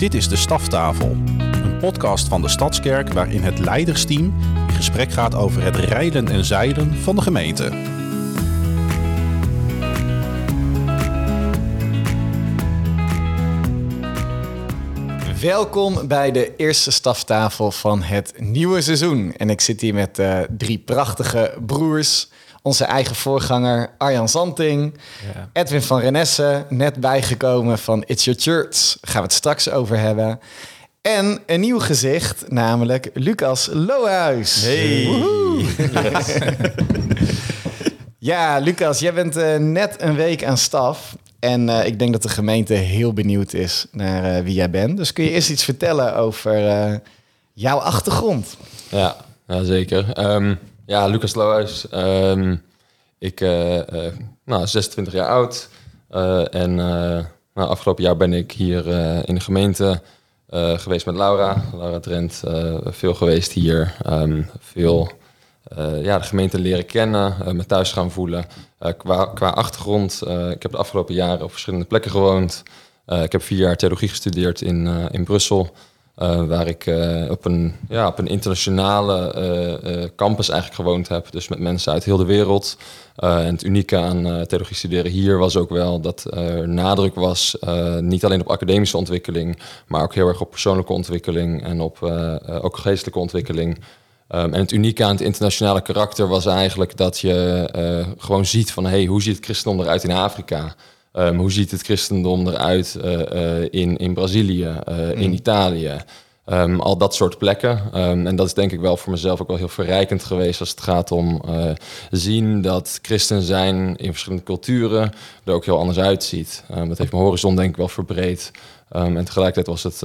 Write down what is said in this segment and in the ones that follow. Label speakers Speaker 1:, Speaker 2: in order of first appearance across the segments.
Speaker 1: Dit is de Staftafel, een podcast van de Stadskerk waarin het leidersteam in gesprek gaat over het rijden en zeilen van de gemeente.
Speaker 2: Welkom bij de eerste staftafel van het nieuwe seizoen. En ik zit hier met uh, drie prachtige broers. Onze eigen voorganger Arjan Zanting, ja. Edwin van Renesse, net bijgekomen van It's Your Church. Daar gaan we het straks over hebben. En een nieuw gezicht, namelijk Lucas Lohuis.
Speaker 3: Hey.
Speaker 2: Yes. ja, Lucas, jij bent uh, net een week aan staf. En uh, ik denk dat de gemeente heel benieuwd is naar uh, wie jij bent. Dus kun je eerst iets vertellen over uh, jouw achtergrond?
Speaker 3: Ja, ja zeker. Um, ja, Lucas Lohuis. Um, ik nou, 26 jaar oud. en nou, afgelopen jaar ben ik hier in de gemeente geweest met Laura. Laura Trent, veel geweest hier. Um, veel ja, de gemeente leren kennen, uh, me thuis gaan voelen. Qua, qua achtergrond, ik heb de afgelopen jaren op verschillende plekken gewoond. ik heb vier jaar theologie gestudeerd in, in Brussel. Waar ik op, een, ja, op een internationale campus eigenlijk gewoond heb. Dus met mensen uit heel de wereld. en het unieke aan theologie studeren hier was ook wel dat er nadruk was. niet alleen op academische ontwikkeling, maar ook heel erg op persoonlijke ontwikkeling en op ook geestelijke ontwikkeling. Um, en het unieke aan het internationale karakter was eigenlijk dat je gewoon ziet van hey, hoe ziet het christendom eruit in Afrika? Um, hoe ziet het christendom eruit uh, uh, in, in Brazilië, in mm. Italië? Um, al dat soort plekken. en dat is denk ik wel voor mezelf ook wel heel verrijkend geweest als het gaat om zien dat christen zijn in verschillende culturen er ook heel anders uitziet. dat heeft mijn horizon denk ik wel verbreed. en tegelijkertijd was het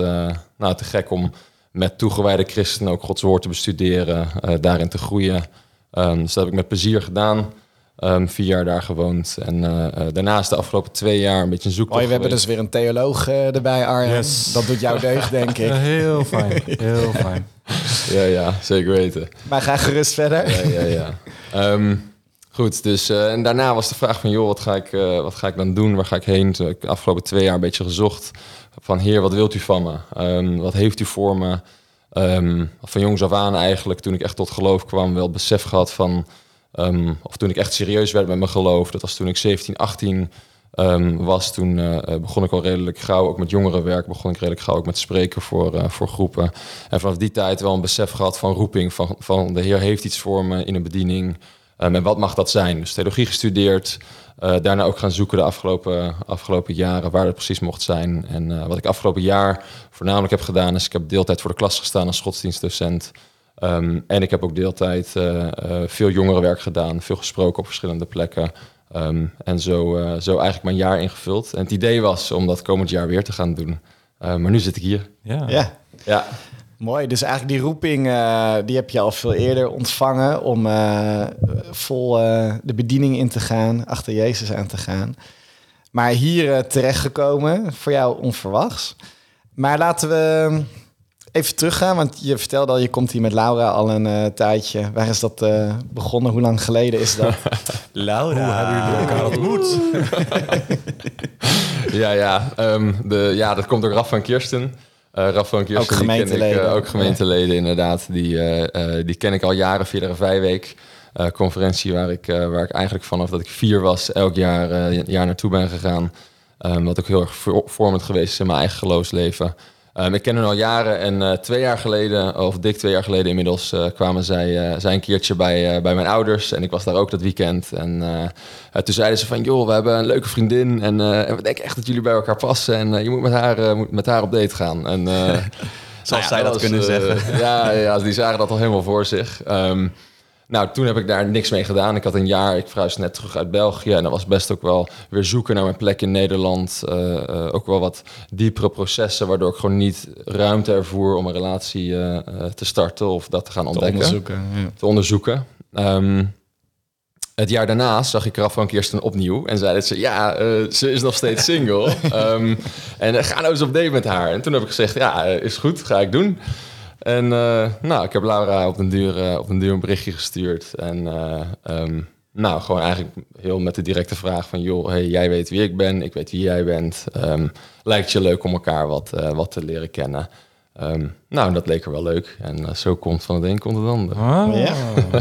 Speaker 3: nou, te gek om met toegewijde christenen ook Gods woord te bestuderen, uh, daarin te groeien. Dus dat heb ik met plezier gedaan. Um, vier jaar daar gewoond. En uh, daarnaast de afgelopen twee jaar een beetje een zoektocht.
Speaker 2: Oh, we hebben dus weer een theoloog uh, erbij, Arjen. Yes. Dat doet jou deugd, denk ik.
Speaker 4: heel fijn, heel fijn.
Speaker 3: ja, ja, zeker weten.
Speaker 2: Maar ga gerust verder.
Speaker 3: ja, ja, ja. Um, goed, dus en daarna was de vraag van, joh, wat ga ik, wat ga ik dan doen? Waar ga ik heen? Toen heb ik de afgelopen twee jaar een beetje gezocht van Heer, wat wilt u van me? Um, wat heeft u voor me? Um, van jongs af aan eigenlijk, toen ik echt tot geloof kwam, wel besef gehad van... Um, of toen ik echt serieus werd met mijn geloof, dat was toen ik 17, 18 was. Toen uh, begon ik al redelijk gauw, ook met jongerenwerk, begon ik redelijk gauw ook met spreken voor, uh, voor groepen. En vanaf die tijd wel een besef gehad van roeping, van, van de Heer heeft iets voor me in een bediening... Um, en wat mag dat zijn? Dus theologie gestudeerd, daarna ook gaan zoeken de afgelopen, afgelopen jaren waar het precies mocht zijn. En wat ik afgelopen jaar voornamelijk heb gedaan, is ik heb deeltijd voor de klas gestaan als godsdienstdocent. Um, en ik heb ook deeltijd uh, veel jongerenwerk gedaan, veel gesproken op verschillende plekken. Um, en zo, zo eigenlijk mijn jaar ingevuld. En het idee was om dat komend jaar weer te gaan doen. maar nu zit ik hier.
Speaker 2: Ja. ja. ja. Mooi, dus eigenlijk die roeping, uh, die heb je al veel eerder ontvangen om uh, vol uh, de bediening in te gaan, achter Jezus aan te gaan. Maar hier terechtgekomen, voor jou onverwachts. Maar laten we even teruggaan, want je vertelde al, je komt hier met Laura al een tijdje. Waar is dat begonnen? Hoe lang geleden is dat?
Speaker 4: Laura, Hoe hebben jullie elkaar ontmoet?
Speaker 3: ja, ja, um, de, ja, dat komt door Raf van Kirsten. Uh, Raf van Kirsten,
Speaker 2: ook gemeenteleden.
Speaker 3: Ik, uh, ook gemeenteleden, inderdaad. Die, uh, die ken ik al jaren via de Vijweek. conferentie waar ik, waar ik eigenlijk vanaf dat ik vier was... elk jaar, jaar naartoe ben gegaan. Um, wat ook heel erg vormend geweest is in mijn eigen geloofsleven. Um, ik ken hen al jaren en uh, twee jaar geleden, of dik twee jaar geleden inmiddels, uh, kwamen zij, uh, zij een keertje bij, bij mijn ouders. En ik was daar ook dat weekend. En toen zeiden ze van, joh, we hebben een leuke vriendin en, en we denken echt dat jullie bij elkaar passen. En je moet met haar, moet met haar op date gaan. En,
Speaker 4: Zoals nou ja, zij dat, kunnen zeggen.
Speaker 3: ja, ja, die zagen dat al helemaal voor zich. Um, nou, toen heb ik daar niks mee gedaan. Ik had een jaar, ik verhuisde net terug uit België. En dat was best ook wel weer zoeken naar mijn plek in Nederland. Uh, uh, ook wel wat diepere processen, waardoor ik gewoon niet ruimte ervoer om een relatie uh, te starten of dat te gaan ontdekken.
Speaker 2: Te onderzoeken. Ja.
Speaker 3: Te onderzoeken. Um, het jaar daarna zag ik Raf van Kirsten opnieuw en zei dat ze, ja, ze is nog steeds single. um, en ga nou eens op date met haar. En toen heb ik gezegd, ja, is goed, ga ik doen. En uh, nou, ik heb Laura op een duur, uh, op een duur een berichtje gestuurd. En uh, um, nou, gewoon eigenlijk heel met de directe vraag van... joh, hey, jij weet wie ik ben, ik weet wie jij bent. Ehm, lijkt je leuk om elkaar wat, eh, wat te leren kennen? Ehm, nou, dat leek er wel leuk. En eh, zo komt van het een komt het ander.
Speaker 4: Oh.
Speaker 2: Ja.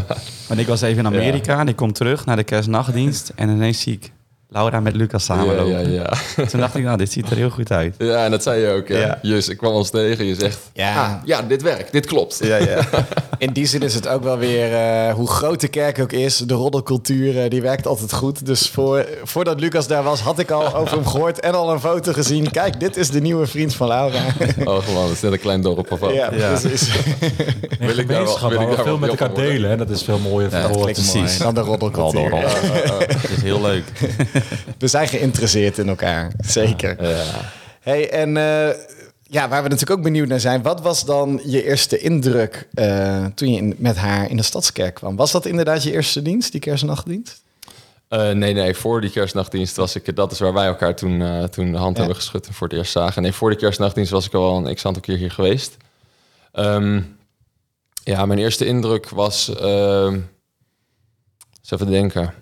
Speaker 4: Want ik was even in Amerika en ik kom terug naar de kerstnachtdienst. En ineens zie ik Laura met Lucas
Speaker 3: Ja,
Speaker 4: samenlopen.
Speaker 3: ja, ja.
Speaker 4: Toen dacht ik, nou, dit ziet er heel goed uit.
Speaker 3: ja, en dat zei je ook. hè?
Speaker 4: Ja.
Speaker 3: Jus, ik kwam ons tegen. Je zegt,
Speaker 2: Ja.
Speaker 3: ah, ja, dit werkt, dit klopt.
Speaker 4: Ja, ja.
Speaker 2: In die zin is het ook wel weer, eh, hoe groot de kerk ook is, de roddelcultuur, eh, die werkt altijd goed. Dus voor, voordat Lucas daar was, had ik al over hem gehoord en al een foto gezien. Kijk, dit is de nieuwe vriend van Laura.
Speaker 3: Oh, gewoon, het is net een klein dorp of wat.
Speaker 2: ja,
Speaker 4: Ja.
Speaker 2: precies.
Speaker 3: Wil ik daar wel- wil ik
Speaker 5: waar we
Speaker 3: daar
Speaker 5: veel
Speaker 3: wel
Speaker 5: met elkaar delen. Hè? Dat is veel mooier voor
Speaker 4: Ja,
Speaker 5: woord.
Speaker 2: Precies, dan de roddelcultuur.
Speaker 4: Roddel, roddel. Dat is heel leuk.
Speaker 2: We zijn geïnteresseerd in elkaar, zeker.
Speaker 3: Ja.
Speaker 2: Hey, en eh, ja, waar we natuurlijk ook benieuwd naar zijn, wat was dan je eerste indruk eh, toen je in- met haar in de stadskerk kwam? Was dat inderdaad je eerste dienst, die kerstnachtdienst?
Speaker 3: Eh, nee, nee, voor die kerstnachtdienst was ik... Dat is waar wij elkaar toen, toen de hand
Speaker 2: Ja.
Speaker 3: hebben geschud en voor het eerst zagen. Nee, voor die kerstnachtdienst was ik al een x-aantal keer hier geweest. Ehm, ja, mijn eerste indruk was... ehm eens even denken.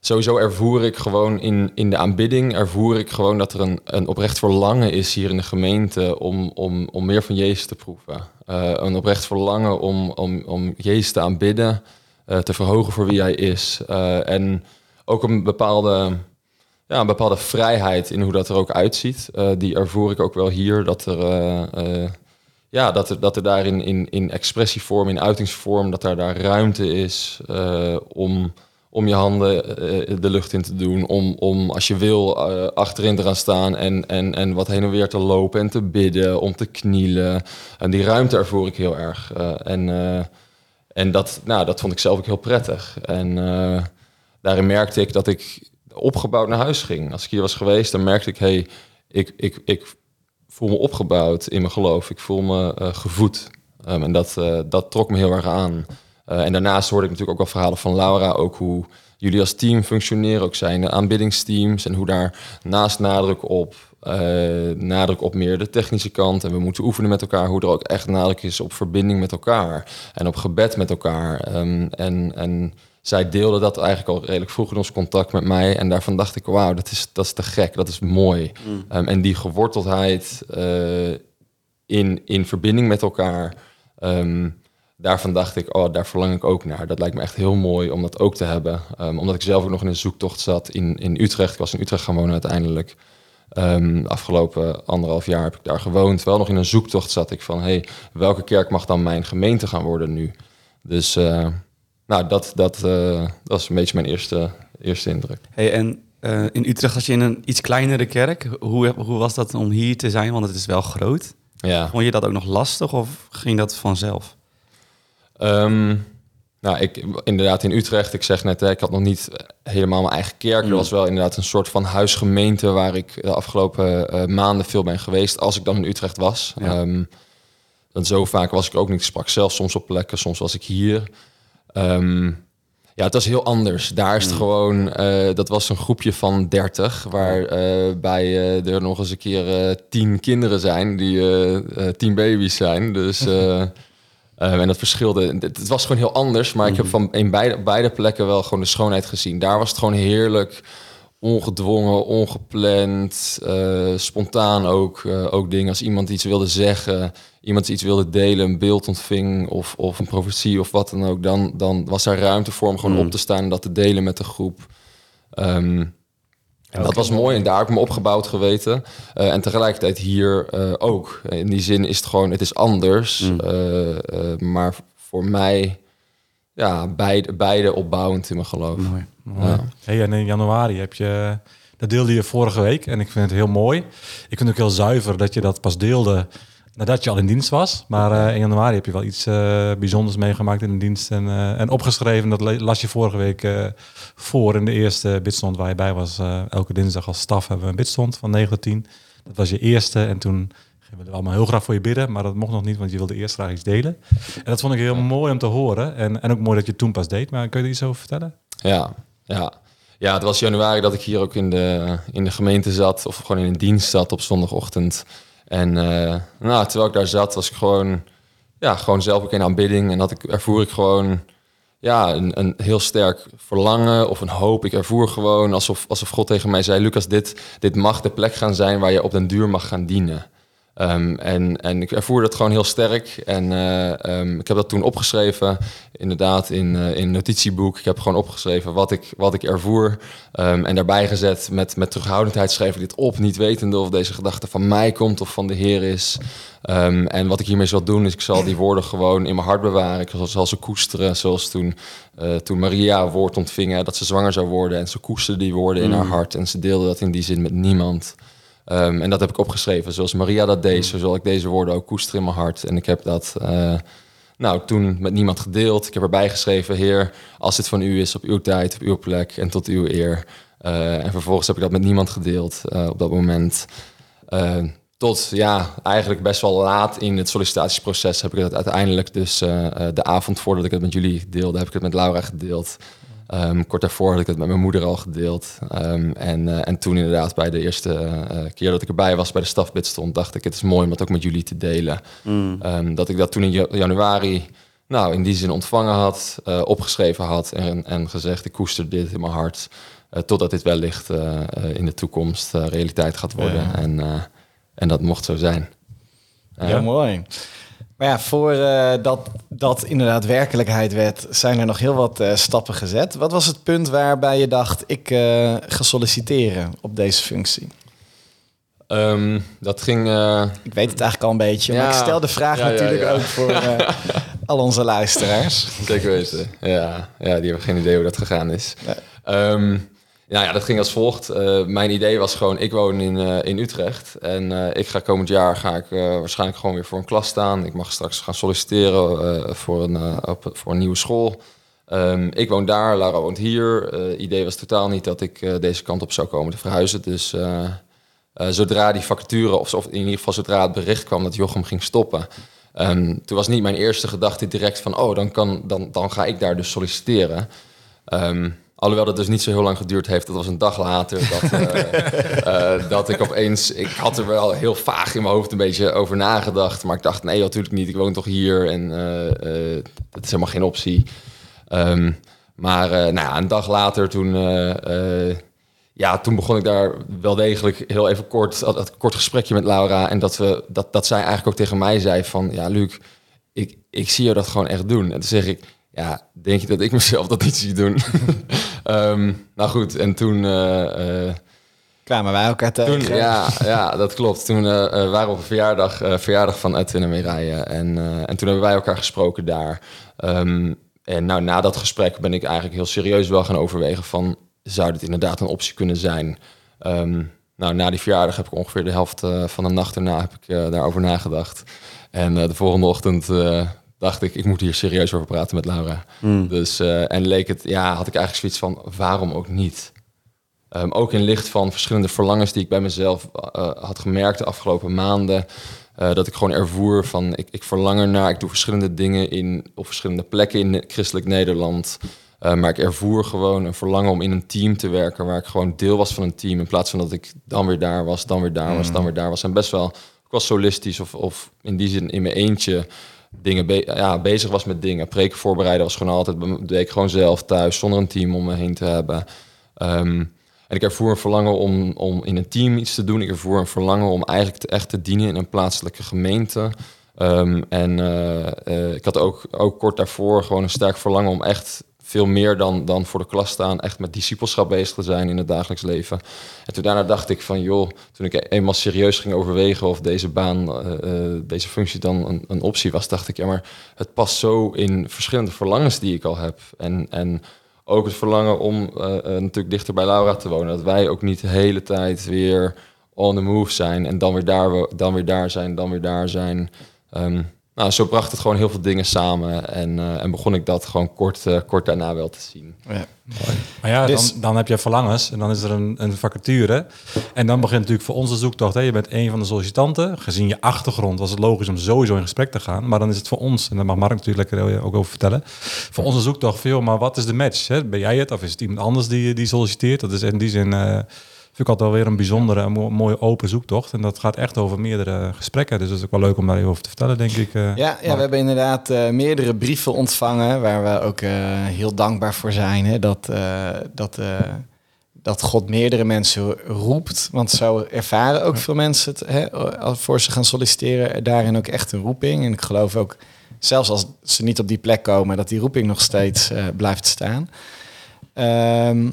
Speaker 3: Sowieso ervoer ik gewoon in, in de aanbidding... ervoer ik gewoon dat er een, een oprecht verlangen is hier in de gemeente... om, om, om meer van Jezus te proeven. Eh, een oprecht verlangen om, om, om Jezus te aanbidden... eh, te verhogen voor wie hij is. Eh, en ook een bepaalde, ja, een bepaalde vrijheid in hoe dat er ook uitziet. Die ervoer ik ook wel hier. Dat er, ja, dat er, dat er daarin in, in expressievorm, in uitingsvorm, dat daar, daar ruimte is om, om je handen eh, de lucht in te doen. Om, om als je wil, eh, achterin te gaan staan en, en, en wat heen en weer te lopen en te bidden, om te knielen. En die ruimte ervoer ik heel erg. Eh, en en dat, nou, dat vond ik zelf ook heel prettig. En daarin merkte ik dat ik opgebouwd naar huis ging. Als ik hier was geweest, dan merkte ik... hey, ik, ik, ik voel me opgebouwd in mijn geloof. Ik voel me gevoed. Um, en dat, dat trok me heel erg aan. Uh, en daarnaast hoorde ik natuurlijk ook wel verhalen van Laura... ook hoe jullie als team functioneren. Ook zijn aanbiddingsteams. En hoe daar naast nadruk op... Uh, nadruk op meer de technische kant. En we moeten oefenen met elkaar. Hoe er ook echt nadruk is op verbinding met elkaar. En op gebed met elkaar. Um, en, en zij deelde dat eigenlijk al redelijk vroeg in ons contact met mij. En daarvan dacht ik, wauw, dat is, dat is te gek. Dat is mooi. Mm. Um, en die geworteldheid uh, in, in verbinding met elkaar... Um, daarvan dacht ik, oh, daar verlang ik ook naar. Dat lijkt me echt heel mooi om dat ook te hebben. Um, omdat ik zelf ook nog in een zoektocht zat in, in Utrecht. Ik was in Utrecht gaan wonen uiteindelijk. Um, de afgelopen anderhalf jaar heb ik daar gewoond. Wel nog in een zoektocht zat ik van... hey, welke kerk mag dan mijn gemeente gaan worden nu? Dus uh, nou, dat, dat, uh, dat was een beetje mijn eerste, eerste indruk.
Speaker 4: Hey, en uh, in Utrecht was je in een iets kleinere kerk. Hoe, hoe was dat om hier te zijn? Want het is wel groot.
Speaker 3: Ja.
Speaker 4: Vond je dat ook nog lastig of ging dat vanzelf?
Speaker 3: Um, nou, ik inderdaad in Utrecht, ik zeg net, hè, ik had nog niet helemaal mijn eigen kerk. Mm. Er was wel inderdaad een soort van huisgemeente waar ik de afgelopen uh, maanden veel ben geweest, als ik dan in Utrecht was. Ja. Um, want zo vaak was ik ook niet. Ik sprak zelf soms op plekken, soms was ik hier. Um, ja, het was heel anders. Daar is het mm. gewoon, uh, dat was een groepje van 30, waarbij uh, er nog eens een keer tien kinderen zijn, die tien baby's zijn. Dus. Uh, en dat verschilde. Het, was gewoon heel anders, maar ik heb van in beide, beide plekken wel gewoon de schoonheid gezien. Daar was het gewoon heerlijk, ongedwongen, ongepland, uh, spontaan ook. Uh, ook dingen als iemand iets wilde zeggen, iemand iets wilde delen, een beeld ontving of, of een profetie of wat dan ook. Dan, dan was er ruimte voor om gewoon mm. op te staan en dat te delen met de groep. Um, en dat was mooi en daar heb ik me opgebouwd geweten. Uh, en tegelijkertijd hier uh, ook. In die zin is het gewoon, het is anders. Mm. Uh, maar voor mij, ja, beide, beide opbouwend in mijn geloof.
Speaker 5: Mooi. mooi. Ja. Hey, en in januari heb je, dat deelde je vorige week en ik vind het heel mooi. Ik vind het ook heel zuiver dat je dat pas deelde nadat je al in dienst was. Maar in januari heb je wel iets bijzonders meegemaakt in de dienst en, en opgeschreven. Dat las je vorige week voor in de eerste bidstond waar je bij was. Elke dinsdag als staf hebben we een bidstond van 9 tot 10. Dat was je eerste en toen gingen we allemaal heel graag voor je bidden, maar dat mocht nog niet, want je wilde eerst graag iets delen. En dat vond ik heel mooi om te horen en, en ook mooi dat je het toen pas deed. Maar kun je er iets over vertellen?
Speaker 3: Ja, ja. Ja, het was januari dat ik hier ook in de, in de gemeente zat, of gewoon in een dienst zat op zondagochtend. En uh, nou, terwijl ik daar zat, was ik gewoon, ja, gewoon zelf ook in aanbidding. En had ik, ervoer ik gewoon ja, een, een heel sterk verlangen of een hoop. Ik ervoer gewoon alsof, alsof God tegen mij zei: Lucas, dit, dit mag de plek gaan zijn waar je op den duur mag gaan dienen. Ehm, en, en ik ervoer dat gewoon heel sterk. En eh, ehm, ik heb dat toen opgeschreven, inderdaad, in, uh, in een notitieboek. Ik heb gewoon opgeschreven wat ik, wat ik ervoer. Um, en daarbij gezet met, met terughoudendheid schreef ik dit op, niet wetende of deze gedachte van mij komt of van de Heer is. en wat ik hiermee zal doen, is ik zal die woorden gewoon in mijn hart bewaren. Ik zal, ze koesteren, zoals toen, uh, toen Maria woord ontving, dat ze zwanger zou worden. En ze koesterde die woorden in haar hart. En ze deelde dat in die zin met niemand. Um, en dat heb ik opgeschreven, zoals Maria dat deed, zo zal ik deze woorden ook koesteren in mijn hart. En ik heb dat uh, nou, toen met niemand gedeeld. Ik heb erbij geschreven, Heer, als dit van u is, op uw tijd, op uw plek en tot uw eer. Uh, en vervolgens heb ik dat met niemand gedeeld uh, op dat moment. tot ja, eigenlijk best wel laat in het sollicitatieproces heb ik het uiteindelijk dus de avond voordat ik het met jullie deelde, heb ik het met Laura gedeeld. Um, kort daarvoor had ik het met mijn moeder al gedeeld. Um, en, uh, en toen inderdaad bij de eerste uh, keer dat ik erbij was bij de stafbid stond, dacht ik, het is mooi om dat ook met jullie te delen. Mm. Um, dat ik dat toen in januari, nou in die zin ontvangen had, uh, opgeschreven had en, en gezegd, ik koester dit in mijn hart. totdat dit wellicht in de toekomst realiteit gaat worden. Ja. En, en dat mocht zo zijn.
Speaker 2: Ja, mooi. Maar ja, voor uh, dat, dat inderdaad werkelijkheid werd, zijn er nog heel wat uh, stappen gezet. Wat was het punt waarbij je dacht, ik uh, ga solliciteren op deze functie?
Speaker 3: Um, dat ging...
Speaker 2: Ik weet het eigenlijk al een beetje, ja. maar ik stel de vraag ja, natuurlijk ja, ook voor al onze luisteraars.
Speaker 3: Zeker weten, ja. Ja, die hebben geen idee hoe dat gegaan is. Um, nou ja, dat ging als volgt. Uh, mijn idee was gewoon, ik woon in, uh, in Utrecht. En uh, ik ga komend jaar ga ik waarschijnlijk gewoon weer voor een klas staan. Ik mag straks gaan solliciteren voor, een, voor een nieuwe school. Um, ik woon daar, Lara woont hier. Het idee was totaal niet dat ik deze kant op zou komen te verhuizen. Dus zodra die vacature, of, of, in ieder geval zodra het bericht kwam dat Jochem ging stoppen... Um, toen was niet mijn eerste gedachte direct van, oh, dan, kan, dan, dan ga ik daar dus solliciteren. Um, Alhoewel dat dus niet zo heel lang geduurd heeft. Dat was een dag later dat, uh, uh, dat ik opeens... Ik had er wel heel vaag in mijn hoofd een beetje over nagedacht. Maar ik dacht, nee, natuurlijk niet. Ik woon toch hier en uh, dat is helemaal geen optie. Um, maar nou ja, een dag later toen... ja, toen begon ik daar wel degelijk heel even kort... Dat kort gesprekje met Laura. En dat, we, dat, dat zij eigenlijk ook tegen mij zei van... Ja, Luc, ik, ik zie je dat gewoon echt doen. En toen zeg ik ja, denk je dat ik mezelf dat niet zie doen? um, nou goed, en toen... Uh,
Speaker 2: Kwamen wij elkaar tegen.
Speaker 3: Toen, ja, ja, dat klopt. Toen uh, waren we op een verjaardag, verjaardag van Edwin en Mireille. En, en toen hebben wij elkaar gesproken daar. Um, en nou, na dat gesprek ben ik eigenlijk heel serieus wel gaan overwegen van... zou dit inderdaad een optie kunnen zijn? Um, nou, na die verjaardag heb ik ongeveer de helft van de nacht erna heb ik, daarover nagedacht. En de volgende ochtend dacht ik, ik moet hier serieus over praten met Laura. Hmm. Dus, uh, en leek het, ja, had ik eigenlijk zoiets van, waarom ook niet? Um, ook in licht van verschillende verlangens die ik bij mezelf uh, had gemerkt de afgelopen maanden. Uh, dat ik gewoon ervoer van, ik, ik verlang ernaar, ik doe verschillende dingen in, op verschillende plekken in christelijk Nederland. maar ik ervoer gewoon een verlangen om in een team te werken, waar ik gewoon deel was van een team. In plaats van dat ik dan weer daar was, dan weer daar was, dan hmm. weer daar was. En best wel, ik was solistisch of, of in die zin in mijn eentje dingen ja, bezig was met dingen. Preken voorbereiden was gewoon altijd, deed ik gewoon zelf thuis, zonder een team om me heen te hebben. Um, en ik ervoer een verlangen om, om in een team iets te doen. Ik ervoer een verlangen om eigenlijk te, echt te dienen in een plaatselijke gemeente. Um, en uh, uh, ik had ook, ook kort daarvoor gewoon een sterk verlangen om echt veel meer dan, dan voor de klas staan, echt met discipelschap bezig te zijn in het dagelijks leven. En toen daarna dacht ik van, joh, toen ik eenmaal serieus ging overwegen of deze baan, uh, deze functie dan een, een, optie was, dacht ik, ja, maar het past zo in verschillende verlangens die ik al heb. En, en ook het verlangen om uh, natuurlijk dichter bij Laura te wonen, dat wij ook niet de hele tijd weer on the move zijn en dan weer daar, dan weer daar zijn, dan weer daar zijn. Um, nou, zo bracht het gewoon heel veel dingen samen. En, uh, en begon ik dat gewoon kort, uh, kort daarna wel te zien. Ja.
Speaker 5: Maar ja, dus, dan, dan heb je verlangens en dan is er een, een vacature. En dan begint natuurlijk voor onze zoektocht. Hè. Je bent een van de sollicitanten. Gezien je achtergrond was het logisch om sowieso in gesprek te gaan. Maar dan is het voor ons, en daar mag Mark natuurlijk lekker eh, ook over vertellen. Voor onze zoektocht veel, maar wat is de match? Hè? Ben jij het of is het iemand anders die, die solliciteert? Dat is in die zin... Uh, ik altijd wel weer een bijzondere, mo- mooie open zoektocht. En dat gaat echt over meerdere gesprekken. Dus dat is ook wel leuk om daar even over te vertellen, denk ik. eh.
Speaker 2: Ja, ja
Speaker 5: Mark.
Speaker 2: we hebben inderdaad eh, meerdere brieven ontvangen waar we ook eh, heel dankbaar voor zijn. Hè, dat, dat, dat God meerdere mensen roept. Want zo ervaren ook veel mensen het, hè, voor ze gaan solliciteren. Daarin ook echt een roeping. En ik geloof ook, zelfs als ze niet op die plek komen, dat die roeping nog steeds blijft staan. Ehm,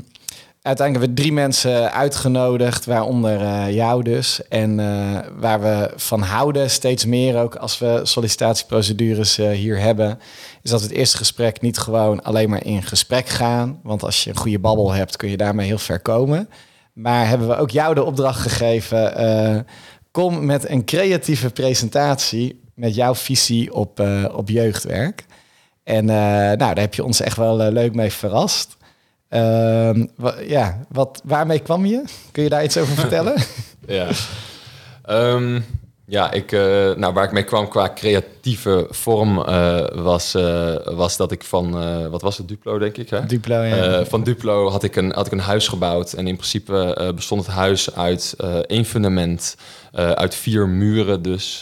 Speaker 2: uiteindelijk hebben we drie mensen uitgenodigd, waaronder eh, jou dus. En eh, waar we van houden, steeds meer ook als we sollicitatieprocedures eh, hier hebben, is dat het eerste gesprek niet gewoon alleen maar in gesprek gaan. Want als je een goede babbel hebt, kun je daarmee heel ver komen. Maar hebben we ook jou de opdracht gegeven, kom met een creatieve presentatie met jouw visie op, op jeugdwerk. En nou, daar heb je ons echt wel leuk mee verrast. Ehm, ja, wat, waarmee kwam je? Kun je daar iets over vertellen?
Speaker 3: Ja. Ehm, ja, ik, eh, nou, waar ik mee kwam qua creatieve vorm eh, was, eh, was dat ik van, wat was het, Duplo denk ik hè?
Speaker 2: Duplo, ja.
Speaker 3: Van Duplo had ik, een, had ik een huis gebouwd. En in principe bestond het huis uit één fundament, uit vier muren dus,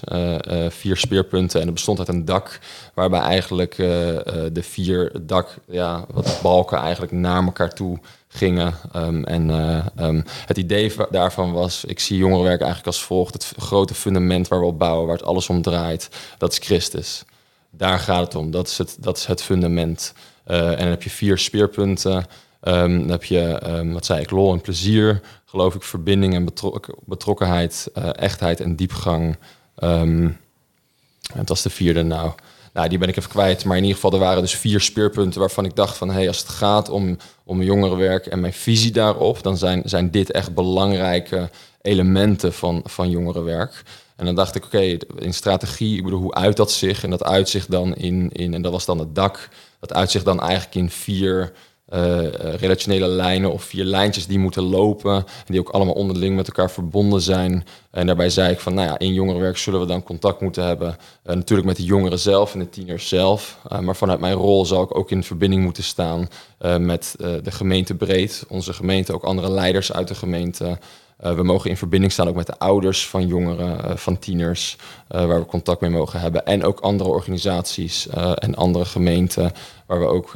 Speaker 3: vier speerpunten. En het bestond uit een dak, waarbij eigenlijk de vier dak, ja, wat balken eigenlijk naar elkaar toe gingen. Ehm, en eh, ehm, het idee va- daarvan was, ik zie jongerenwerk eigenlijk als volgt. Het grote fundament waar we op bouwen, waar het alles om draait, dat is Christus. Daar gaat het om. Dat is het, dat is het fundament. Eh, en dan heb je vier speerpunten. Ehm, dan heb je, wat zei ik, lol en plezier, geloof ik, verbinding en betrok- betrokkenheid, eh, echtheid en diepgang. En het was de vierde nou. Nou, die ben ik even kwijt. Maar in ieder geval, er waren dus vier speerpunten waarvan ik dacht van... hé, hey, als het gaat om, om jongerenwerk en mijn visie daarop... dan zijn, zijn dit echt belangrijke elementen van, van jongerenwerk. En dan dacht ik, oké, in strategie, ik bedoel, hoe uit dat zich? En dat uitzicht dan in, in, en dat was dan het dak... dat uitzicht dan eigenlijk in vier eh, relationele lijnen of vier lijntjes die moeten lopen. En die ook allemaal onderling met elkaar verbonden zijn. En daarbij zei ik van, nou ja, in jongerenwerk zullen we dan contact moeten hebben. Eh, natuurlijk met de jongeren zelf en de tieners zelf. Eh, maar vanuit mijn rol zal ik ook in verbinding moeten staan met de gemeente breed. Onze gemeente, ook andere leiders uit de gemeente. Eh, we mogen in verbinding staan ook met de ouders van jongeren, eh, van tieners, eh, waar we contact mee mogen hebben. En ook andere organisaties en andere gemeenten waar we ook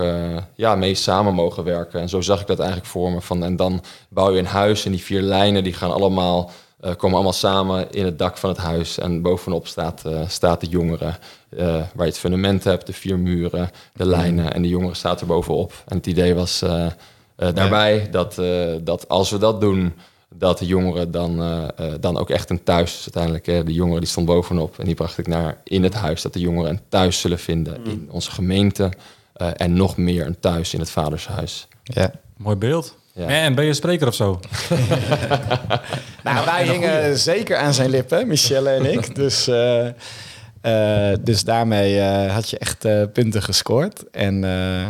Speaker 3: ja, mee samen mogen werken. En zo zag ik dat eigenlijk voor me. Van, en dan bouw je een huis en die vier lijnen die gaan allemaal, komen allemaal samen in het dak van het huis. En bovenop staat, staat de jongeren, waar je het fundament hebt, de vier muren, de lijnen en de jongeren staat er bovenop. En het idee was daarbij dat, dat als we dat doen dat de jongeren dan, eh, eh, dan ook echt een thuis. Dus uiteindelijk, eh, de jongeren die stond bovenop en die bracht ik naar in het huis. Dat de jongeren een thuis zullen vinden in onze gemeente. eh, en nog meer een thuis in het vadershuis.
Speaker 2: ja.
Speaker 5: Mooi beeld.
Speaker 3: Ja.
Speaker 5: En ben je spreker of zo?
Speaker 2: Nou, wij hingen zeker aan zijn lippen, Michelle en ik. Dus, eh, eh, dus daarmee eh, had je echt eh, punten gescoord. En eh,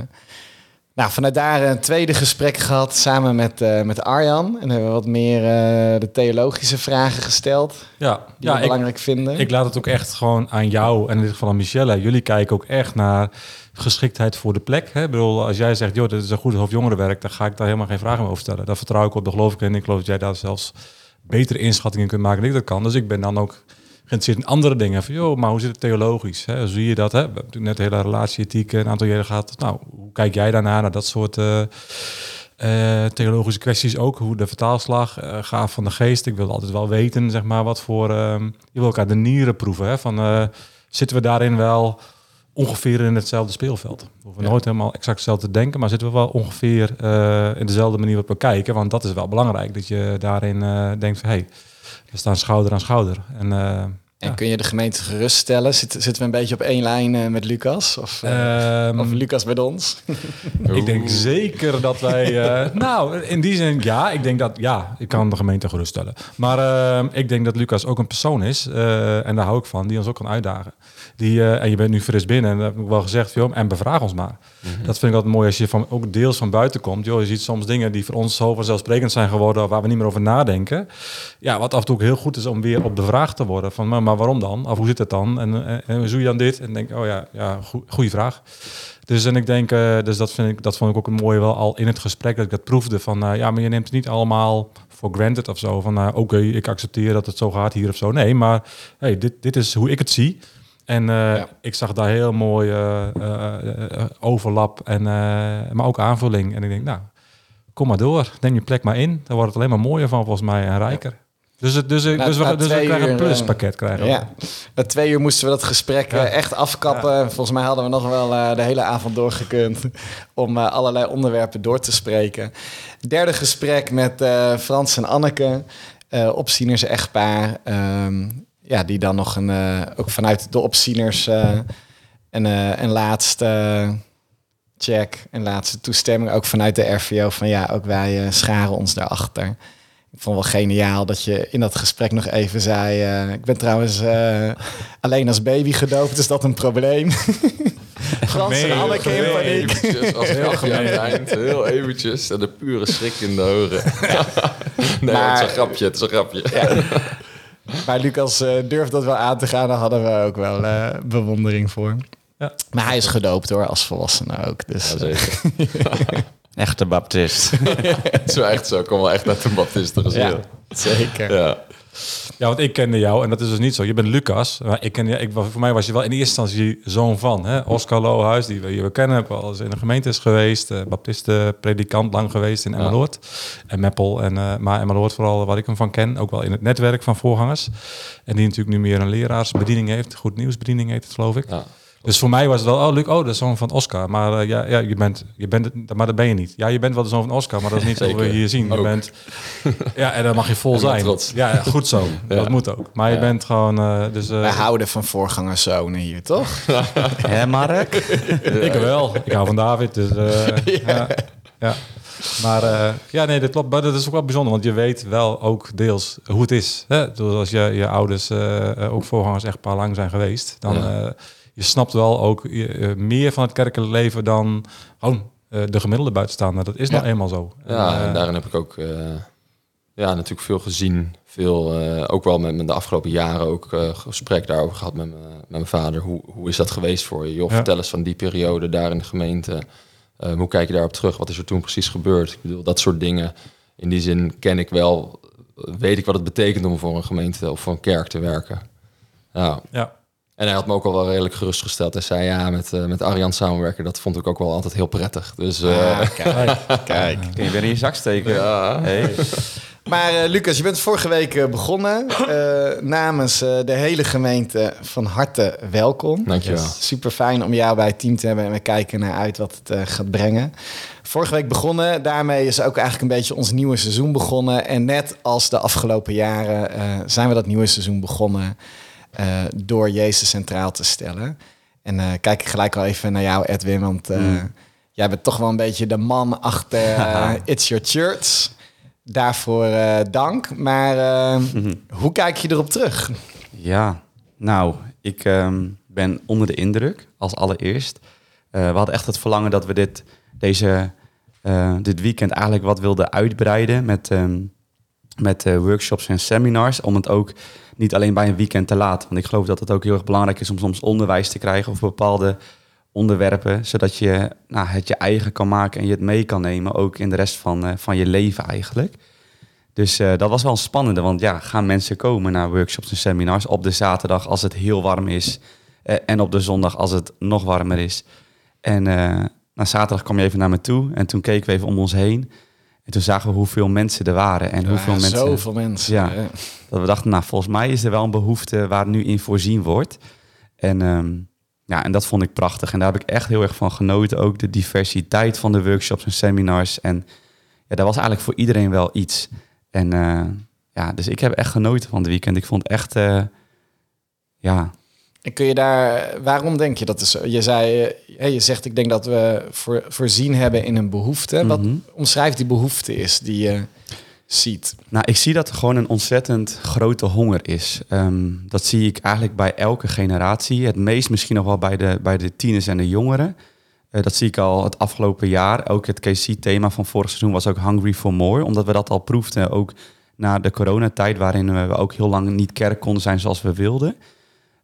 Speaker 2: nou, vanuit daar een tweede gesprek gehad samen met, eh, met Arjan. En hebben we wat meer eh, de theologische vragen gesteld,
Speaker 5: Ja,
Speaker 2: die
Speaker 5: ja
Speaker 2: we
Speaker 5: ik,
Speaker 2: belangrijk vinden.
Speaker 5: ik laat het ook echt gewoon aan jou en in dit geval aan Michelle. Jullie kijken ook echt naar geschiktheid voor de plek. Hè? Ik bedoel, als jij zegt, joh, dit is een goed hoofdjongerenwerk, dan ga ik daar helemaal geen vragen meer over stellen. Daar vertrouw ik op, daar geloof ik in. Ik geloof dat jij daar zelfs betere inschattingen kunt maken dan ik dat kan. Dus ik ben dan ook geïnteresseerd in andere dingen. Van, joh, maar hoe zit het theologisch? Hè? Hoe zie je dat? Hè? We hebben natuurlijk net de hele relatieethiek een aantal jaren gehad. Nou, hoe kijk jij daarnaar, naar dat soort... eh, eh, theologische kwesties ook, hoe de vertaalslag eh, gaat van de geest. Ik wil altijd wel weten, zeg maar, wat voor... ehm, je wil elkaar de nieren proeven, hè? Van, eh, zitten we daarin wel ongeveer in hetzelfde speelveld? We hoeven nooit helemaal exact hetzelfde te denken, maar zitten we wel ongeveer eh, in dezelfde manier op bekijken? Want dat is wel belangrijk, dat je daarin eh, denkt van, hey, we staan schouder aan schouder. En, eh,
Speaker 2: En
Speaker 5: ja.
Speaker 2: kun je de gemeente geruststellen? Zit, zitten we een beetje op één lijn eh, met Lucas? Of, eh,
Speaker 5: Ehm,
Speaker 2: of Lucas met ons?
Speaker 5: Ik denk zeker dat wij. eh, nou, in die zin ja. Ik denk dat ja, ik kan de gemeente geruststellen. Maar eh, ik denk dat Lucas ook een persoon is. eh, en daar hou ik van, die ons ook kan uitdagen. Die, eh, en je bent nu fris binnen. En dat heb ik wel gezegd, joh, en bevraag ons maar. Dat vind ik altijd mooi als je van, ook deels van buiten komt. Joh, je ziet soms dingen die voor ons zo vanzelfsprekend zijn geworden, waar we niet meer over nadenken. Ja, wat af en toe ook heel goed is om weer op de vraag te worden. Van, maar, maar waarom dan? Of hoe zit het dan? En, en, en hoe doe je dan dit? En denk, oh ja, ja goede vraag. Dus en ik denk, uh, dus dat, vind ik, dat vond ik ook een mooie wel al in het gesprek dat ik dat proefde van, uh, ja, maar je neemt het niet allemaal voor granted of zo. Van, uh, oké, ik accepteer dat het zo gaat hier of zo. Nee, maar hey, dit, dit is hoe ik het zie. En ja. ik zag daar heel mooi overlap en maar ook aanvulling. En ik denk, nou, kom maar door, neem je plek maar in. Dan wordt het alleen maar mooier van volgens mij en rijker. Dus, het, dus, na, dus, we, dus we krijgen een pluspakket. Krijgen we.
Speaker 2: ja. Na twee uur moesten we dat gesprek ja. echt afkappen. Ja. Volgens mij hadden we nog wel uh, de hele avond doorgekund om uh, allerlei onderwerpen door te spreken. Derde gesprek met uh, Frans en Anneke, opzieners echtpaar. Um, ja, die dan nog een, ook vanuit de opzieners een, een laatste check, een laatste toestemming. Ook vanuit de RVO van ja, ook wij scharen ons daarachter ik vond wel geniaal dat je in dat gesprek nog even zei... Uh, ik ben trouwens uh, alleen als baby gedoopt, is dat een probleem? Frans en Anneke in paniek.
Speaker 3: Eventjes, als heel gemeen eind, heel eventjes. En de pure schrik in de ogen. Ja. nee, maar, het is een grapje, het is een grapje. Ja.
Speaker 2: Maar Lucas uh, durft dat wel aan te gaan, daar hadden we ook wel bewondering voor. Ja. Maar hij is gedoopt hoor, als volwassene ook. Dus,
Speaker 3: ja, zeker.
Speaker 4: Echte baptist.
Speaker 3: zo echt zo. Ik kom wel echt uit een baptist
Speaker 2: Ja, zeker.
Speaker 3: Ja.
Speaker 5: Ja, want ik kende jou en dat is dus niet zo. Je bent Lucas. Maar ik ken, ik, voor mij was je wel in eerste instantie zoon van. Hè? Oscar Lohuis, die we, we kennen. Heb al eens in de gemeente is geweest. Uh, predikant lang geweest in Emmeloord. Ja. En Meppel. En, uh, maar Emmeloord vooral wat ik hem van ken. Ook wel in het netwerk van voorgangers. En die natuurlijk nu meer een leraarsbediening heeft. Goed nieuwsbediening heet het, geloof ik. Ja. Dus voor mij was het wel, oh Luc, oh, de zoon van Oscar. Maar uh, ja, ja, je bent, je bent, maar dat ben je niet. Ja, je bent wel de zoon van Oscar, maar dat is niet wat we hier zien. Je bent, ja, en dan mag je vol zijn.
Speaker 3: Trots.
Speaker 5: Ja, goed zo. Ja. Dat moet ook. Maar je bent gewoon, uh, dus. Uh,
Speaker 2: Wij houden van voorgangerszonen hier, toch?
Speaker 4: Hè, Mark?
Speaker 5: ik wel. Ik hou van David, dus ja. ja. Maar uh, ja, nee, dat klopt. Maar dat is ook wel bijzonder, want je weet wel ook deels hoe het is. Hè? Dus als je, je ouders uh, ook voorgangers echt een paar lang zijn geweest, dan ja je snapt wel ook uh, meer van het kerkelijk leven dan gewoon uh, de gemiddelde buitenstaander. Dat is ja. nou eenmaal zo.
Speaker 3: Ja, en, uh, daarin heb ik ook ja, natuurlijk veel gezien. Veel, ook wel met, met de afgelopen jaren ook gesprek daarover gehad met, met mijn vader. Hoe, hoe is dat geweest voor je? Joh, ja. vertel eens van die periode daar in de gemeente. hoe kijk je daarop terug? Wat is er toen precies gebeurd? Ik bedoel, dat soort dingen. In die zin ken ik wel, weet ik wat het betekent om voor een gemeente of voor een kerk te werken. Ja.
Speaker 5: ja.
Speaker 3: En hij had me ook al wel redelijk gerustgesteld. Hij zei ja, met, uh, met Arjan samenwerken, dat vond ik ook wel altijd heel prettig. Dus uh,
Speaker 2: ah, kijk, kijk.
Speaker 4: Kun je weer in je zak steken.
Speaker 3: Ja.
Speaker 4: Hey.
Speaker 2: Maar uh, Lucas, je bent vorige week begonnen. namens de hele gemeente van harte welkom.
Speaker 3: Dankjewel.
Speaker 2: Super fijn om jou bij het team te hebben en we kijken naar uit wat het gaat brengen. Vorige week begonnen, daarmee is ook eigenlijk een beetje ons nieuwe seizoen begonnen. En net als de afgelopen jaren zijn we dat nieuwe seizoen begonnen uh, door Jezus centraal te stellen. En uh, kijk ik gelijk al even naar jou, Edwin, want uh, mm. jij bent toch wel een beetje de man achter It's Your Church. Daarvoor dank. Maar mm-hmm. hoe kijk je erop terug?
Speaker 4: Ja, nou, ik um, ben onder de indruk als allereerst. we hadden echt het verlangen dat we dit, deze, dit weekend eigenlijk wat wilden uitbreiden met, um, met workshops en seminars. Om het ook niet alleen bij een weekend te laat. Want ik geloof dat het ook heel erg belangrijk is om soms onderwijs te krijgen over bepaalde onderwerpen, zodat je nou, het je eigen kan maken en je het mee kan nemen, ook in de rest van, uh, van je leven eigenlijk. Dus uh, dat was wel een spannende, want ja, gaan mensen komen naar workshops en seminars op de zaterdag als het heel warm is en op de zondag als het nog warmer is. En na zaterdag kwam je even naar me toe en toen keken we even om ons heen. En toen zagen we hoeveel mensen er waren. En hoeveel
Speaker 2: ja,
Speaker 4: mensen.
Speaker 2: Zoveel mensen.
Speaker 4: Ja, Dat we dachten, nou, volgens mij is er wel een behoefte waar nu in voorzien wordt. En, um, ja, en dat vond ik prachtig. En daar heb ik echt heel erg van genoten. Ook de diversiteit van de workshops en seminars. En ja, daar was eigenlijk voor iedereen wel iets. En uh, ja, dus ik heb echt genoten van het weekend. Ik vond echt, uh, ja,
Speaker 2: en kun je daar, waarom denk je dat is? Je zei, je zegt, ik denk dat we voor, voorzien hebben in een behoefte. Wat
Speaker 4: Mhm.
Speaker 2: omschrijft die behoefte is die je ziet?
Speaker 4: Nou, ik zie dat er gewoon een ontzettend grote honger is. Ehm, dat zie ik eigenlijk bij elke generatie. Het meest misschien nog wel bij de, bij de tieners en de jongeren. Eh, dat zie ik al het afgelopen jaar. Ook het KC-thema van vorig seizoen was ook Hungry for More. Omdat we dat al proefden, ook na de coronatijd, waarin we ook heel lang niet kerk konden zijn zoals we wilden.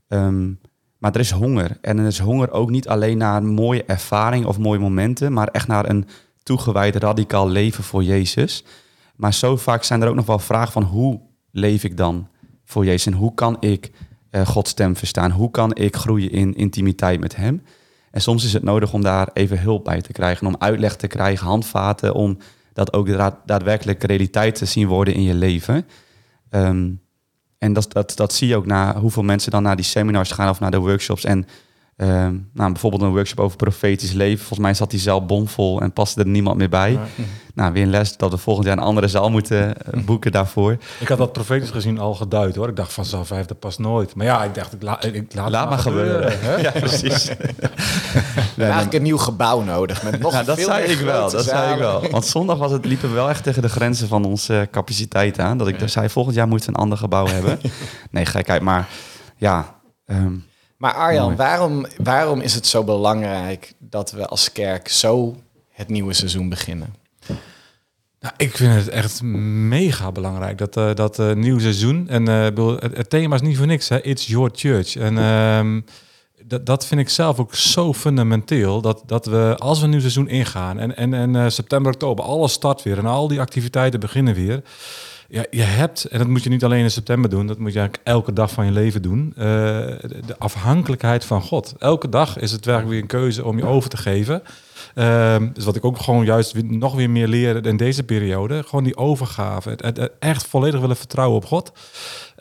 Speaker 4: Ehm, maar er is honger. En er is honger ook niet alleen naar mooie ervaring of mooie momenten, maar echt naar een toegewijd radicaal leven voor Jezus. Maar zo vaak zijn er ook nog wel vragen van hoe leef ik dan voor Jezus en hoe kan ik uh, Gods stem verstaan? Hoe kan ik groeien in intimiteit met Hem? En soms is het nodig om daar even hulp bij te krijgen, om uitleg te krijgen, handvaten, om dat ook daadwerkelijk realiteit te zien worden in je leven. Ehm, en dat, dat, dat zie je ook na hoeveel mensen dan naar die seminars gaan of naar de workshops. En Ehm, nou, bijvoorbeeld een workshop over profetisch leven. Volgens mij zat die zaal bomvol en paste er niemand meer bij. Nou, weer een les dat we volgend jaar een andere zaal moeten eh, boeken daarvoor.
Speaker 5: Ik had dat profetisch gezien al geduid hoor. Ik dacht van zaal vijf, dat past nooit. Maar ja, ik dacht, ik, la, ik laat,
Speaker 4: laat maar gebeuren. gebeuren ja, precies.
Speaker 2: nee, eigenlijk een nieuw gebouw nodig. Met nog
Speaker 4: ja, dat zei ik wel. Dat zei ik wel. Want zondag was het, liepen we wel echt tegen de grenzen van onze capaciteit aan. Dat ik ja. zei, volgend jaar moeten we een ander gebouw hebben. Nee, gekheid. Maar ja... Um,
Speaker 2: maar Arjan, waarom, waarom is het zo belangrijk dat we als kerk zo het nieuwe seizoen beginnen?
Speaker 5: Nou, ik vind het echt mega belangrijk dat uh, dat uh, nieuw seizoen en uh, het, het, thema is niet voor niks, hè? It's your church. En uh, dat, dat vind ik zelf ook zo fundamenteel dat, dat we als we een nieuw seizoen ingaan en, en, en september, oktober, alles start weer en al die activiteiten beginnen weer ja, je hebt, en dat moet je niet alleen in september doen, dat moet je eigenlijk elke dag van je leven doen, uh, de, afhankelijkheid van God. Elke dag is het werkelijk weer een keuze om je over te geven. Uh, dus wat ik ook gewoon juist nog weer meer leer in deze periode, gewoon die overgave. Het, het echt volledig willen vertrouwen op God.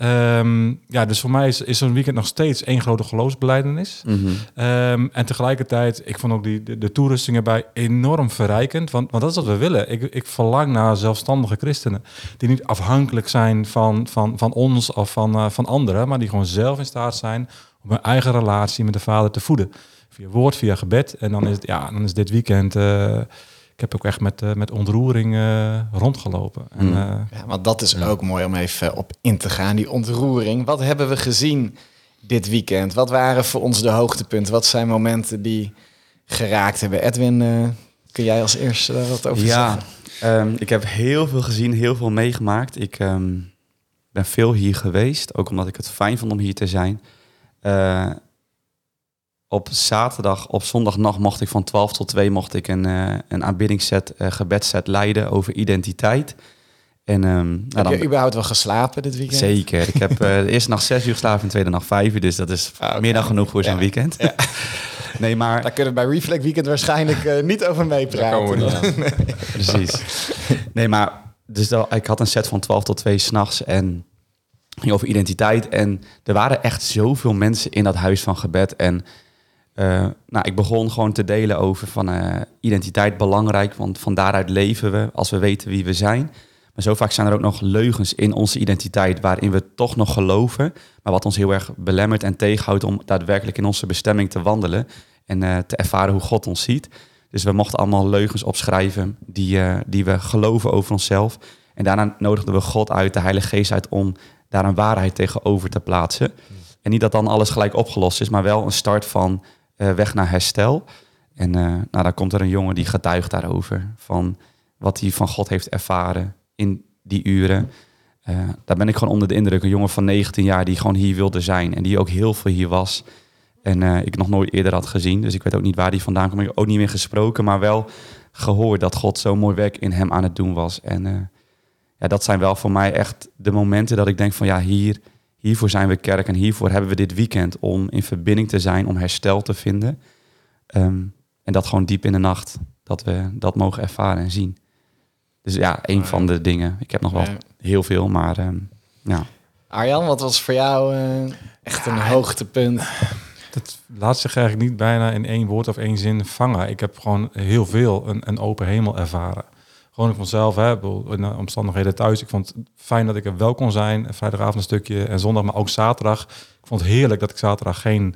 Speaker 5: Um, ja, dus voor mij is, is zo'n weekend nog steeds één grote geloofsbeleidenis. Mm um, en tegelijkertijd, ik vond ook die, de, de toerustingen bij enorm verrijkend. Want, want dat is wat we willen. Ik, ik verlang naar zelfstandige christenen. Die niet afhankelijk zijn van, van, van ons of van, uh, van anderen. Maar die gewoon zelf in staat zijn om hun eigen relatie met de Vader te voeden. Via woord, via gebed. En dan is, het, ja, dan is dit weekend... Uh, ik heb ook echt met, uh, met ontroering uh, rondgelopen. En, uh,
Speaker 2: ja, want dat is ja. ook mooi om even op in te gaan, die ontroering. Wat hebben we gezien dit weekend? Wat waren voor ons de hoogtepunten? Wat zijn momenten die geraakt hebben? Edwin, kun jij als eerste daar wat over
Speaker 4: ja,
Speaker 2: zeggen?
Speaker 4: Um, ik heb heel veel gezien, heel veel meegemaakt. Ik um, ben veel hier geweest, ook omdat ik het fijn vond om hier te zijn op zaterdag, op zondagnacht mocht ik van 12 tot 2 mocht ik een, uh, een aanbiddingsset, uh, gebedset leiden over identiteit.
Speaker 2: En, um, heb nou, dan, je überhaupt wel geslapen dit weekend?
Speaker 4: Zeker. Ik heb uh, de eerste nacht 6 uur geslapen en de tweede nacht 5 uur. Dus dat is ah, okay. meer dan genoeg voor zo'n ja. weekend. Ja.
Speaker 2: nee, maar... Daar kunnen we bij Reflect Weekend waarschijnlijk uh, niet over meepraten.
Speaker 4: nee. Precies. Nee, maar dus dat, ik had een set van 12 tot 2 s'nachts en ging over identiteit. En er waren echt zoveel mensen in dat huis van gebed. En uh, nou, ik begon gewoon te delen over van uh, identiteit belangrijk, want van daaruit leven we als we weten wie we zijn. Maar zo vaak zijn er ook nog leugens in onze identiteit waarin we toch nog geloven, maar wat ons heel erg belemmert en tegenhoudt om daadwerkelijk in onze bestemming te wandelen en uh, te ervaren hoe God ons ziet. Dus we mochten allemaal leugens opschrijven die, die we geloven over onszelf. En daarna nodigden we God uit, de Heilige Geest uit, om daar een waarheid tegenover te plaatsen. En niet dat dan alles gelijk opgelost is, maar wel een start van weg naar herstel. En uh, nou, dan komt er een jongen die getuigt daarover. Van wat hij van God heeft ervaren in die uren. Uh, daar ben ik gewoon onder de indruk. Een jongen van 19 jaar die gewoon hier wilde zijn. En die ook heel veel hier was. En ik nog nooit eerder had gezien. Dus ik weet ook niet waar die vandaan kwam. Ik heb ook niet meer gesproken. Maar wel gehoord dat God zo'n mooi werk in hem aan het doen was. En ja, dat zijn wel voor mij echt de momenten dat ik denk van ja, hier Hiervoor zijn we kerk en hiervoor hebben we dit weekend om in verbinding te zijn, om herstel te vinden. Um, en dat gewoon diep in de nacht, dat we dat mogen ervaren en zien. Dus ja, een van de dingen. Ik heb nog wel heel veel, maar um, ja.
Speaker 2: Arjan, wat was voor jou uh, echt een hoogtepunt?
Speaker 5: Dat laat zich eigenlijk niet bijna in één woord of één zin vangen. Ik heb gewoon heel veel een, een open hemel ervaren gewoon ik vanzelf, hè, in de omstandigheden thuis. Ik vond het fijn dat ik er wel kon zijn. Vrijdagavond een stukje en zondag, maar ook zaterdag. Ik vond het heerlijk dat ik zaterdag geen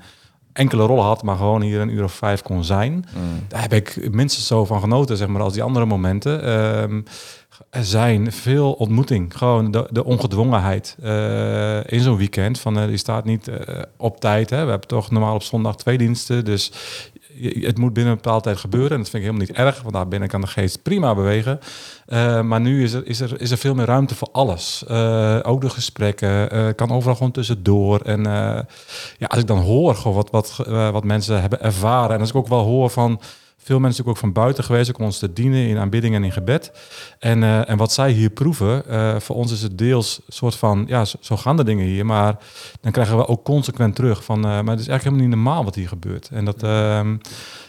Speaker 5: enkele rollen had, maar gewoon hier een uur of vijf kon zijn. Mm. Daar heb ik minstens zo van genoten, zeg maar, als die andere momenten. Um, er zijn veel ontmoeting, gewoon de, de ongedwongenheid uh, in zo'n weekend. Van, uh, die staat niet uh, op tijd. Hè. We hebben toch normaal op zondag twee diensten, dus het moet binnen een bepaalde tijd gebeuren. En dat vind ik helemaal niet erg, want daar binnen kan de geest prima bewegen. Eh, maar nu is er, is, er, is er veel meer ruimte voor alles. Eh, ook de gesprekken, eh, kan overal gewoon tussendoor. En ja, als ik dan hoor wat, wat, wat mensen hebben ervaren... en als ik ook wel hoor van veel mensen natuurlijk ook van buiten geweest... ook om ons te dienen in aanbidding en in gebed. En, eh, en wat zij hier proeven, eh, voor ons is het deels een soort van... ja, zo, zo gaan de dingen hier, maar dan krijgen we ook consequent terug... van, eh, maar het is eigenlijk helemaal niet normaal wat hier gebeurt. En dat... ehm,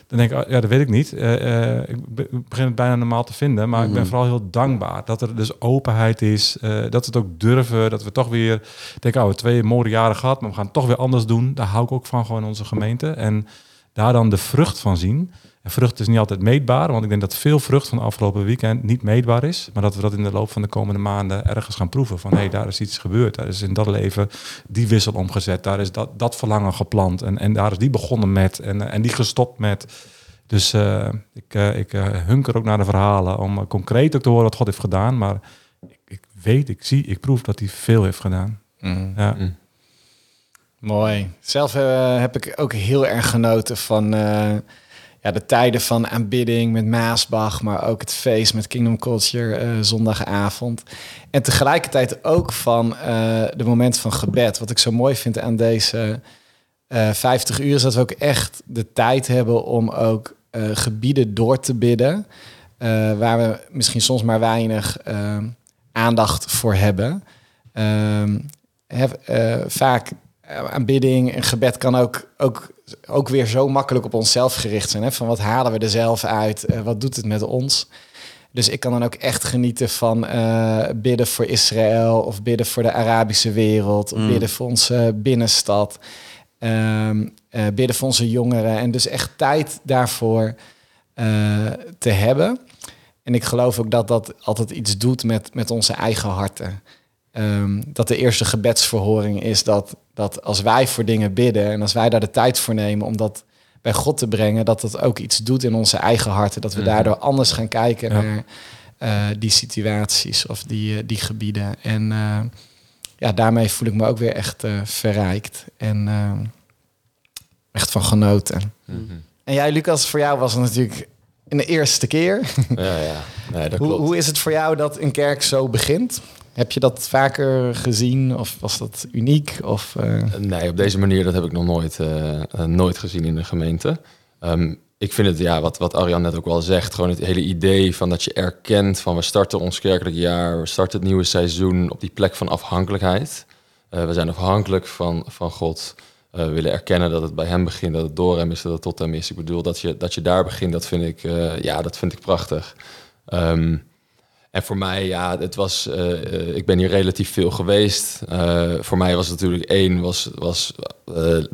Speaker 5: dan denk ik, oh, ja, dat weet ik niet. Ik be- ik begin het bijna normaal te vinden, maar ik ben vooral heel dankbaar dat er dus openheid is, dat we het ook durven, dat we toch weer denken, oh, we twee mooie jaren gehad, maar we gaan het toch weer anders doen. Daar hou ik ook van, gewoon in onze gemeente. En daar dan de vrucht van zien. En vrucht is niet altijd meetbaar, want ik denk dat veel vrucht van afgelopen weekend niet meetbaar is, maar dat we dat in de loop van de komende maanden ergens gaan proeven. Van hé, hey, daar is iets gebeurd, daar is in dat leven die wissel omgezet, daar is dat, dat verlangen geplant en, en daar is die begonnen met en, en die gestopt met. Dus eh, ik, eh, ik eh, hunker ook naar de verhalen om concreet ook te horen wat God heeft gedaan, maar ik, ik weet, ik zie, ik proef dat hij veel heeft gedaan. Ja.
Speaker 2: Mooi. Zelf heb ik ook heel erg genoten van eh, de tijden van aanbidding met Maasbach, maar ook het feest met Kingdom Culture eh, zondagavond. En tegelijkertijd ook van eh, de moment van gebed. Wat ik zo mooi vind aan deze eh 50 uur is dat we ook echt de tijd hebben om ook gebieden door te bidden. waar we misschien soms maar weinig aandacht voor hebben. Ehm, hef- vaak aanbidding en gebed kan ook, ook, ook weer zo makkelijk op onszelf gericht zijn. Hè? Van wat halen we er zelf uit? Eh, wat doet het met ons? Dus ik kan dan ook echt genieten van eh, bidden voor Israël of bidden voor de Arabische wereld, of
Speaker 4: Mm.
Speaker 2: bidden voor onze binnenstad, ehm, eh, bidden voor onze jongeren. En dus echt tijd daarvoor eh, te hebben. En ik geloof ook dat dat altijd iets doet met, met onze eigen harten. Ehm, dat de eerste gebedsverhoring is dat, dat als wij voor dingen bidden en als wij daar de tijd voor nemen om dat bij God te brengen, dat dat ook iets doet in onze eigen harten. Dat we
Speaker 3: Mhm.
Speaker 2: daardoor anders gaan kijken
Speaker 5: Ja.
Speaker 2: naar eh, die situaties of die, eh, die gebieden. En eh, ja, daarmee voel ik me ook weer echt verrijkt en echt van genoten.
Speaker 3: Mhm.
Speaker 2: En jij, Lucas, voor jou was het natuurlijk een eerste keer.
Speaker 3: Ja, ja. Nee, dat
Speaker 2: Hoe,
Speaker 3: klopt.
Speaker 2: hoe is het voor jou dat een kerk zo begint? Heb je dat vaker gezien of was dat uniek? Of, eh,
Speaker 3: Nee, op deze manier dat heb ik nog nooit, eh, eh, nooit gezien in de gemeente. Ehm, ik vind het, ja, wat, wat Arjan net ook wel zegt, gewoon het hele idee van dat je erkent van we starten ons kerkelijk jaar, we starten het nieuwe seizoen op die plek van afhankelijkheid. We zijn afhankelijk van, van God. Eh, we willen erkennen dat het bij hem begint, dat het door hem is, dat het tot hem is. Ik bedoel, dat je, dat je daar begint, dat vind ik, eh, ja, dat vind ik prachtig. Ehm, en voor mij, ja, het was, eh, eh, ik ben hier relatief veel geweest. Eh, voor mij was het natuurlijk één, was, was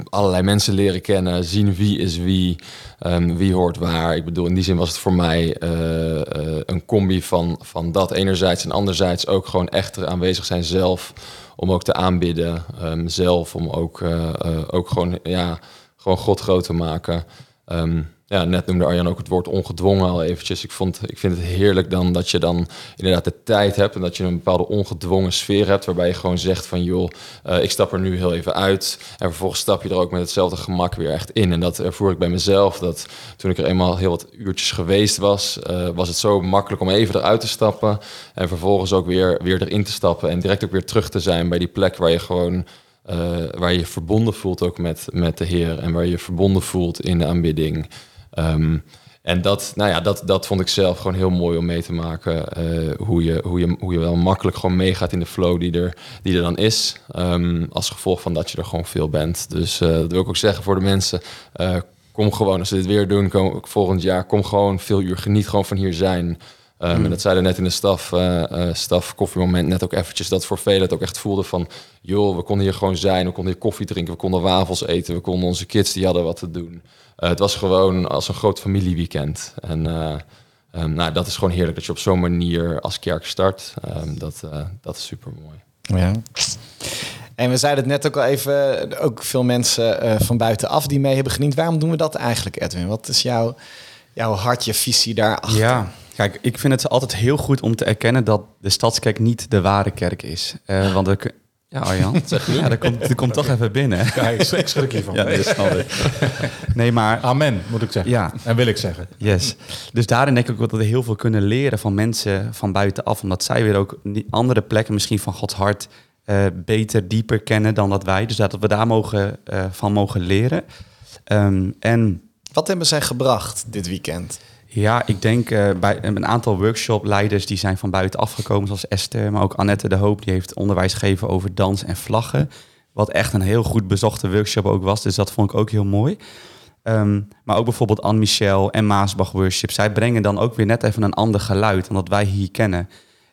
Speaker 3: allerlei mensen leren kennen, zien wie is wie, ehm, wie hoort waar. Ik bedoel, in die zin was het voor mij een combi van, van dat enerzijds en anderzijds ook gewoon echt aanwezig zijn zelf, om ook te aanbidden, ehm, zelf, om ook, ook gewoon, ja, gewoon God groot te maken. Ehm, ja, net noemde Arjan ook het woord ongedwongen al eventjes. Ik, vond, ik vind het heerlijk dan dat je dan inderdaad de tijd hebt... en dat je een bepaalde ongedwongen sfeer hebt... waarbij je gewoon zegt van joh, eh, ik stap er nu heel even uit... en vervolgens stap je er ook met hetzelfde gemak weer echt in. En dat ervoer ik bij mezelf, dat toen ik er eenmaal heel wat uurtjes geweest was... eh, was het zo makkelijk om even eruit te stappen... en vervolgens ook weer, weer erin te stappen... en direct ook weer terug te zijn bij die plek waar je gewoon... eh, waar je verbonden voelt ook met, met de Heer en waar je verbonden voelt in de aanbidding. Ehm, en dat, nou ja, dat, dat vond ik zelf gewoon heel mooi om mee te maken. eh, hoe, je, hoe, je, hoe je wel makkelijk gewoon meegaat in de flow die er, die er dan is. Ehm, als gevolg van dat je er gewoon veel bent. Dus eh, dat wil ik ook zeggen voor de mensen. eh, kom gewoon, als ze dit weer doen, kom, volgend jaar, kom gewoon veel uur. Geniet gewoon van hier zijn. Ehm, En dat zeiden net in de staf, staf koffiemoment net ook eventjes... dat voor velen het ook echt voelde van... joh, we konden hier gewoon zijn, we konden hier koffie drinken... we konden wafels eten, we konden onze kids, die hadden wat te doen. Eh, het was gewoon als een groot familieweekend. En eh, ehm, nou, dat is gewoon heerlijk dat je op zo'n manier als kerk start. Ehm, dat, eh, dat is super mooi.
Speaker 2: Ja. En we zeiden het net ook al even, ook veel mensen eh, van buitenaf die mee hebben geniet. Waarom doen we dat eigenlijk, Edwin? Wat is jouw, jouw hart, je visie daarachter?
Speaker 4: Ja, kijk, ik vind het altijd heel goed om te erkennen dat de Stadskerk niet de ware kerk is. Eh, want er, Ja, Arjan. Ja, dat komt, dat komt toch even binnen.
Speaker 5: Kijk, ik schrik hiervan.
Speaker 4: Ja, dat snap ik. Nee, maar
Speaker 5: Amen, moet ik zeggen.
Speaker 4: ja,
Speaker 5: En wil ik zeggen.
Speaker 4: Yes. Dus daarin denk ik ook dat we heel veel kunnen leren van mensen van buitenaf. Omdat zij weer ook die andere plekken misschien van Gods hart eh, beter, dieper kennen dan dat wij. Dus dat we daar mogen, eh, van mogen leren. Ehm, en
Speaker 2: Wat hebben zij gebracht dit weekend?
Speaker 4: Ja, ik denk eh, bij een aantal workshopleiders die zijn van buitenaf gekomen, zoals Esther, maar ook Annette de Hoop, die heeft onderwijs gegeven over dans en vlaggen. Wat echt een heel goed bezochte workshop ook was. Dus dat vond ik ook heel mooi. Ehm, maar ook bijvoorbeeld Anne Michel en Maasbach Worship. Zij brengen dan ook weer net even een ander geluid dan dat wij hier kennen.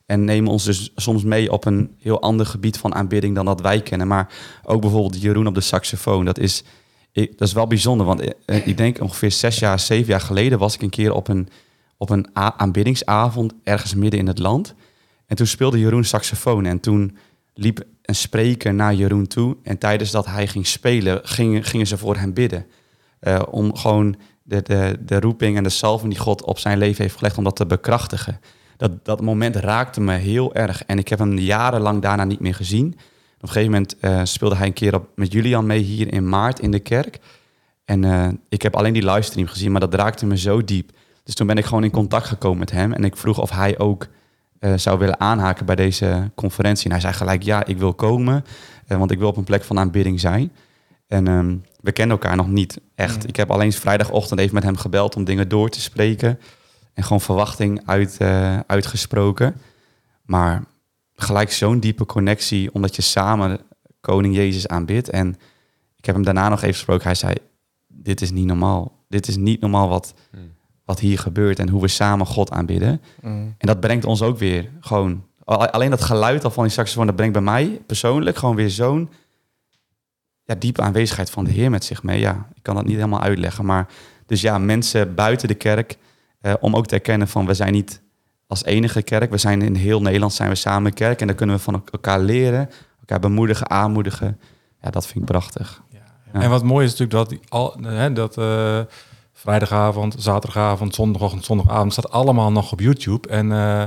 Speaker 4: En nemen ons dus soms mee op een heel ander gebied van aanbidding dan dat wij kennen. Maar ook bijvoorbeeld Jeroen op de saxofoon. Dat is, dat is wel bijzonder. Want eh, ik denk ongeveer zes jaar, zeven jaar geleden was ik een keer op een, op een aanbiddingsavond ergens midden in het land. En toen speelde Jeroen saxofoon. En toen liep een spreker naar Jeroen toe. En tijdens dat hij ging spelen, gingen, gingen ze voor hem bidden. Eh, om gewoon de, de, de roeping en de salving die God op zijn leven heeft gelegd, om dat te bekrachtigen. Dat, dat moment raakte me heel erg. En ik heb hem jarenlang daarna niet meer gezien. Op een gegeven moment eh, speelde hij een keer op, met Julian mee hier in maart in de kerk. En eh, ik heb alleen die livestream gezien, maar dat raakte me zo diep. Dus toen ben ik gewoon in contact gekomen met hem. En ik vroeg of hij ook eh, zou willen aanhaken bij deze conferentie. En hij zei gelijk, ja, ik wil komen. want ik wil op een plek van aanbidding zijn. En ehm, we kennen elkaar nog niet echt. Ik heb alleen vrijdagochtend even met hem gebeld om dingen door te spreken. En gewoon verwachting uit, uitgesproken. Maar gelijk zo'n diepe connectie, omdat je samen koning Jezus aanbidt. En ik heb hem daarna nog even gesproken. Hij zei, dit is niet normaal. Dit is niet normaal wat, wat hier gebeurt en hoe we samen God aanbidden. En dat brengt ons ook weer gewoon... al- Alleen dat geluid al van die saxofoon, dat brengt bij mij persoonlijk gewoon weer zo'n ja, diepe aanwezigheid van de Heer met zich mee. Ja, ik kan dat niet helemaal uitleggen. Maar dus ja, mensen buiten de kerk, eh, om ook te erkennen van we zijn niet als enige kerk. We zijn in heel Nederland zijn we samen kerk en dan kunnen we van elkaar leren, elkaar bemoedigen, aanmoedigen. Ja, dat vind ik prachtig. Ja.
Speaker 5: En wat mooi is natuurlijk dat, die al, hè, dat eh, vrijdagavond, zaterdagavond, zondagochtend, zondagavond staat allemaal nog op YouTube. En eh,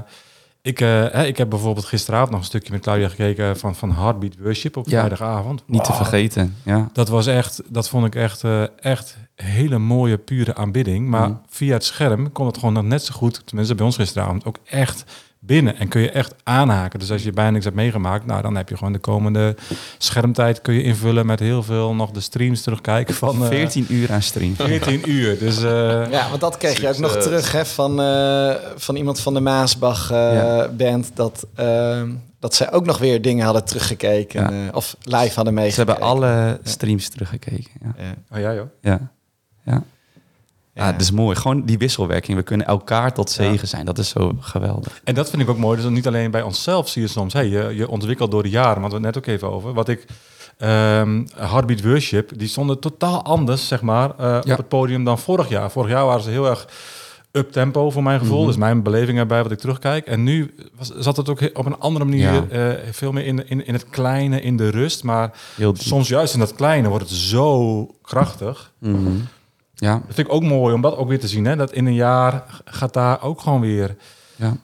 Speaker 5: ik, eh, ik heb bijvoorbeeld gisteravond nog een stukje met Claudia gekeken van, van Heartbeat Worship op
Speaker 4: Ja.
Speaker 5: vrijdagavond.
Speaker 4: Niet te vergeten. Ja.
Speaker 5: Dat was echt, dat vond ik echt, eh, echt hele mooie, pure aanbidding. Maar
Speaker 4: Mhm.
Speaker 5: via het scherm kon het gewoon nog net zo goed, tenminste bij ons gisteravond, ook echt binnen. En kun je echt aanhaken. Dus als je bijna niks hebt meegemaakt, nou dan heb je gewoon de komende schermtijd kun je invullen met heel veel nog de streams terugkijken van eh,
Speaker 4: 14 uur aan stream.
Speaker 5: 14 uur. Dus eh,
Speaker 2: Ja, want dat kreeg je ook nog terug hè, van, eh, van iemand van de Maasbach eh,
Speaker 4: Ja.
Speaker 2: band. Dat, dat zij ook nog weer dingen hadden teruggekeken.
Speaker 4: Ja.
Speaker 2: eh, of live hadden
Speaker 4: Ze
Speaker 2: meegekeken.
Speaker 4: hebben alle streams teruggekeken. Ja.
Speaker 2: Ja.
Speaker 5: oh ja joh.
Speaker 4: Ja. Ja. Ja,
Speaker 2: Ja.
Speaker 4: het is mooi. Gewoon die wisselwerking. We kunnen elkaar tot zegen
Speaker 5: Ja.
Speaker 4: zijn. Dat is zo geweldig.
Speaker 5: En dat vind ik ook mooi. Dus niet alleen bij onszelf zie je soms, hey, je, je ontwikkelt door de jaren, maar we het net ook even over. Wat ik, ehm Heartbeat Worship, die stonden totaal anders, zeg maar, eh,
Speaker 4: Ja.
Speaker 5: op het podium dan vorig jaar. Vorig jaar waren ze heel erg up-tempo voor mijn gevoel.
Speaker 4: Mhm.
Speaker 5: Dus mijn beleving erbij wat ik terugkijk. En nu was, zat het ook op een andere manier,
Speaker 4: Ja.
Speaker 5: eh, veel meer in, in, in het kleine, in de rust. Maar soms juist in dat kleine wordt het zo krachtig.
Speaker 4: Mhm. Ja,
Speaker 5: Dat vind ik ook mooi om dat ook weer te zien. Hè? Dat in een jaar gaat daar ook gewoon weer...
Speaker 4: ja,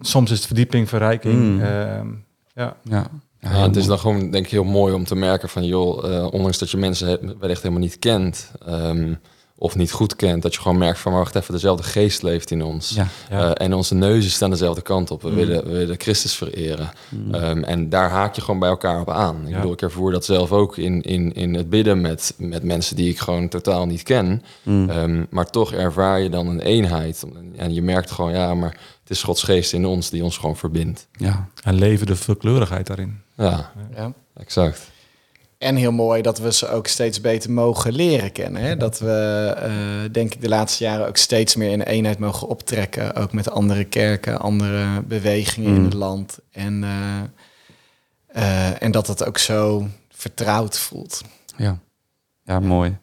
Speaker 5: Soms is het verdieping, verrijking.
Speaker 4: Mm.
Speaker 5: ehm, ja.
Speaker 4: ja.
Speaker 3: Ja, het is dan gewoon denk ik heel mooi om te merken van joh, eh, ondanks dat je mensen wellicht helemaal niet kent ehm, of niet goed kent, dat je gewoon merkt van wacht even, dezelfde geest leeft in ons.
Speaker 4: Ja.
Speaker 5: Ja.
Speaker 3: Eh, en onze neuzen staan dezelfde kant op. We,
Speaker 4: Mm.
Speaker 3: willen, we willen Christus vereren.
Speaker 4: Mm.
Speaker 3: Ehm, en daar haak je gewoon bij elkaar op aan. Ik
Speaker 5: Ja.
Speaker 3: bedoel, ik ervoer dat zelf ook in, in, in het bidden met, met mensen die ik gewoon totaal niet ken.
Speaker 4: Mm.
Speaker 3: Ehm, maar toch ervaar je dan een eenheid. En je merkt gewoon, ja, maar het is Gods geest in ons die ons gewoon verbindt.
Speaker 4: ja.
Speaker 5: En leven de veelkleurigheid daarin.
Speaker 3: Ja,
Speaker 2: Ja.
Speaker 3: exact.
Speaker 2: En heel mooi dat we ze ook steeds beter mogen leren kennen. Hè? Dat we, eh, denk ik, de laatste jaren ook steeds meer in eenheid mogen optrekken. Ook met andere kerken, andere bewegingen in
Speaker 4: Mm.
Speaker 2: het land. En, eh, eh, en dat het ook zo vertrouwd voelt.
Speaker 4: Ja, ja mooi.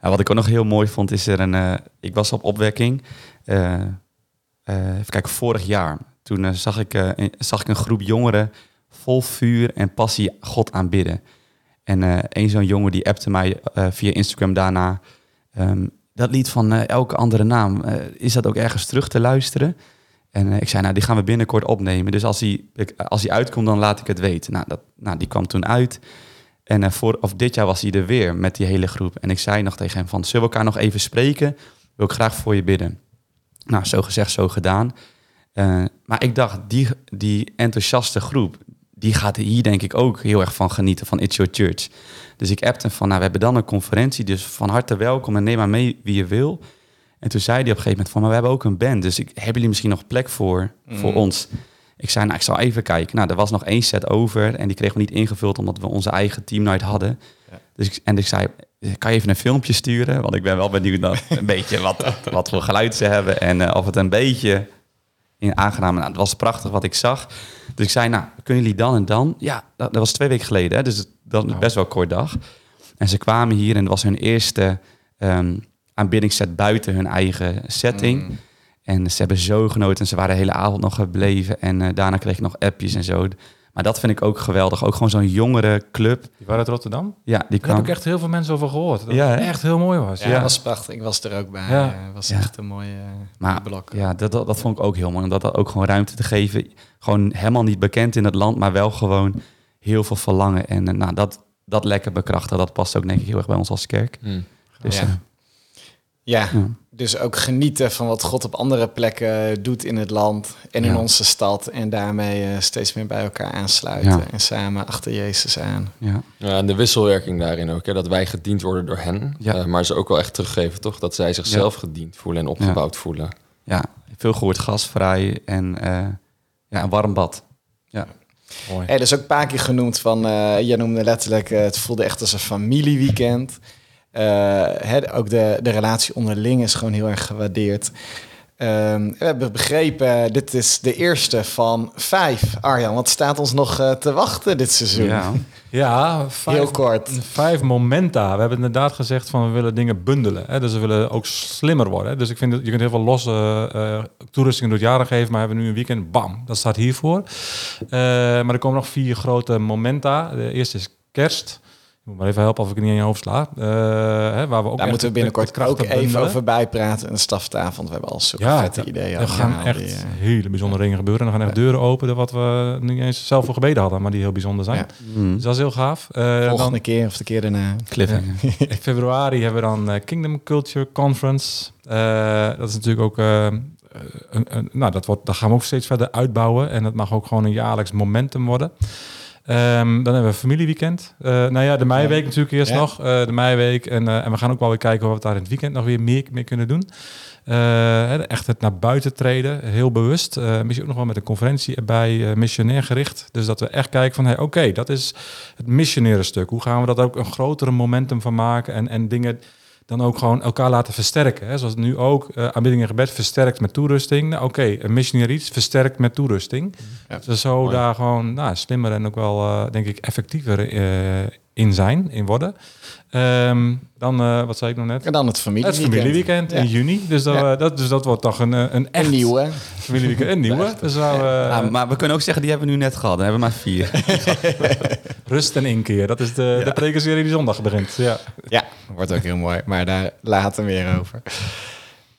Speaker 4: Ja, wat ik ook nog heel mooi vond, is er een... ik was op opwekking, even kijken, vorig jaar. Toen zag, ik, zag ik een groep jongeren vol vuur en passie God aanbidden. En eh een zo'n jongen die appte mij eh, via Instagram daarna... ehm, dat lied van eh, elke andere naam, is dat ook ergens terug te luisteren? En ik zei, nou, die gaan we binnenkort opnemen. Dus als ik- als hij uitkomt, dan laat ik het weten. Nou, dat, nou die kwam toen uit. En voor, of dit jaar was hij er weer met die hele groep. En ik zei nog tegen hem van, zullen we elkaar nog even spreken? Wil ik graag voor je bidden. Nou, zo gezegd, zo gedaan. Maar ik dacht, die, die enthousiaste groep, die gaat hier denk ik ook heel erg van genieten, van It's Your Church. Dus ik appte hem van, nou, we hebben dan een conferentie, dus van harte welkom en neem maar mee wie je wil. En toen zei hij op een gegeven moment van, maar we hebben ook een band, dus ik, hebben jullie misschien nog plek voor, voor ons? Ik zei, nou, ik zal even kijken. Nou, er was nog één set over en die kregen we niet ingevuld omdat we onze eigen team night hadden. Dus ik, en ik zei, kan je even een filmpje sturen? Want ik ben wel benieuwd naar een beetje wat, wat voor geluid ze hebben en eh, of het een beetje in aangenaam. Nou, het was prachtig wat ik zag. Dus ik zei, nou, kunnen jullie dan en dan? Ja, dat, dat was twee weken geleden, hè, dus dat is best wel een kort dag. En ze kwamen hier en het was hun eerste ehm aanbiddingsset buiten hun eigen setting. En ze hebben zo genoten en ze waren de hele avond nog gebleven. En eh, daarna kreeg ik nog appjes en zo. Maar dat vind ik ook geweldig. Ook gewoon zo'n jongere club.
Speaker 5: Die waren uit Rotterdam?
Speaker 4: Ja, die
Speaker 5: Daar
Speaker 4: kwam...
Speaker 5: heb ik echt heel veel mensen over gehoord. Dat
Speaker 4: Ja,
Speaker 5: het echt heel mooi was.
Speaker 2: Ja,
Speaker 5: Ja,
Speaker 2: dat was prachtig. Ik was er ook bij.
Speaker 5: Ja.
Speaker 2: Ja. was
Speaker 4: Ja.
Speaker 2: echt een mooie
Speaker 4: Maar
Speaker 2: blok.
Speaker 4: ja, dat, dat, dat vond ik ook heel mooi. Om dat, dat ook gewoon ruimte te geven. Gewoon helemaal niet bekend in het land, maar wel gewoon heel veel verlangen. En eh, nou, dat, dat lekker bekrachten, dat past ook denk ik heel erg bij ons als kerk.
Speaker 3: Hmm.
Speaker 4: Dus,
Speaker 2: Ja.
Speaker 4: eh,
Speaker 2: Ja,
Speaker 4: Ja.
Speaker 2: Dus ook genieten van wat God op andere plekken doet in het land en in
Speaker 4: Ja.
Speaker 2: onze stad. En daarmee eh, steeds meer bij elkaar aansluiten
Speaker 4: Ja.
Speaker 2: en samen achter Jezus aan.
Speaker 4: ja.
Speaker 3: Ja, en de wisselwerking daarin ook. Hè, dat wij gediend worden door hen.
Speaker 4: Ja.
Speaker 3: eh, maar ze ook wel echt teruggeven, toch? Dat zij zichzelf gediend voelen en opgebouwd voelen.
Speaker 4: ja, veel gehoord gasvrij en eh, ja, een warm bad. Ja,
Speaker 5: mooi.
Speaker 2: Hey, dat is ook een paar keer genoemd van, eh jij noemde letterlijk, eh, het voelde echt als een familieweekend. Eh, hè, ook de, de relatie onderling is gewoon heel erg gewaardeerd. Ehm, we hebben begrepen, dit is de eerste van vijf. Arjan, wat staat ons nog eh, te wachten dit seizoen?
Speaker 4: ja.
Speaker 5: Ja, vijf,
Speaker 2: Heel kort.
Speaker 5: vijf momenta. We hebben inderdaad gezegd van we willen dingen bundelen. Hè? Dus we willen ook slimmer worden. Hè? Dus ik vind dat je kunt heel veel losse eh toerustingen door het jaren geven. Maar we hebben nu een weekend, bam, dat staat hiervoor. Eh, maar er komen nog vier grote momenta. De eerste is kerst. Ik moet maar even helpen of ik het niet in je hoofd sla. Eh, hè, waar we ook
Speaker 2: Daar moeten we binnenkort ook even
Speaker 5: bundelen.
Speaker 2: over bijpraten. Een staftafelwant we hebben al zulke
Speaker 5: Ja,
Speaker 2: vette
Speaker 5: ja,
Speaker 2: ideeën.
Speaker 5: Er gaan echt
Speaker 2: die, eh,
Speaker 5: hele bijzondere dingen gebeuren. Er gaan echt deuren open, wat we niet eens zelf voor gebeden hadden, maar die heel bijzonder zijn.
Speaker 2: Ja.
Speaker 4: Mm.
Speaker 5: Dus dat is heel gaaf. Eh,
Speaker 2: volgende
Speaker 5: dan,
Speaker 2: keer of de keer daarna.
Speaker 4: Cliffhanger.
Speaker 5: in februari hebben we dan eh, Kingdom Culture Conference. Eh, dat is natuurlijk ook... eh, een, een- nou, dat, wordt, dat gaan we ook steeds verder uitbouwen. En dat mag ook gewoon een jaarlijks momentum worden. Ehm, dan hebben we familieweekend. Eh nou ja, de meiweek natuurlijk eerst
Speaker 2: Ja.
Speaker 5: nog. eh, de meiweek. En, eh, en we gaan ook wel weer kijken of we daar in het weekend nog weer meer mee kunnen doen. Echt het naar buiten treden, heel bewust. Misschien ook nog wel met een conferentie erbij, missionair gericht. Dus dat we echt kijken van, hey, oké, dat is het missionaire stuk. Hoe gaan we dat ook een grotere momentum van maken en, en dingen dan ook gewoon elkaar laten versterken. Hè? Zoals nu ook eh aanbidding en gebed versterkt met toerusting. Nou, Oké, een missionair iets versterkt met toerusting.
Speaker 2: Ja.
Speaker 5: Dus zo
Speaker 3: Mooi.
Speaker 5: daar gewoon nou, slimmer en ook wel, eh, denk ik, effectiever eh, in zijn, in worden. Ehm, dan, eh, wat zei ik nog net?
Speaker 2: En dan het
Speaker 5: Het
Speaker 2: familieweekend. Ja.
Speaker 5: in juni. Dus dat,
Speaker 2: Ja.
Speaker 5: eh, dat, dus dat wordt toch een, eh, een echt
Speaker 2: Een nieuwe.
Speaker 5: familieweekend. Een nieuwe. Dus nou,
Speaker 4: Ja, maar we kunnen ook zeggen, die hebben we nu net gehad. Dan hebben we maar vier.
Speaker 5: rust en inkeer. Dat is de, de prekenserie die zondag begint. Ja.
Speaker 2: Ja, wordt ook heel mooi. Maar daar later meer over.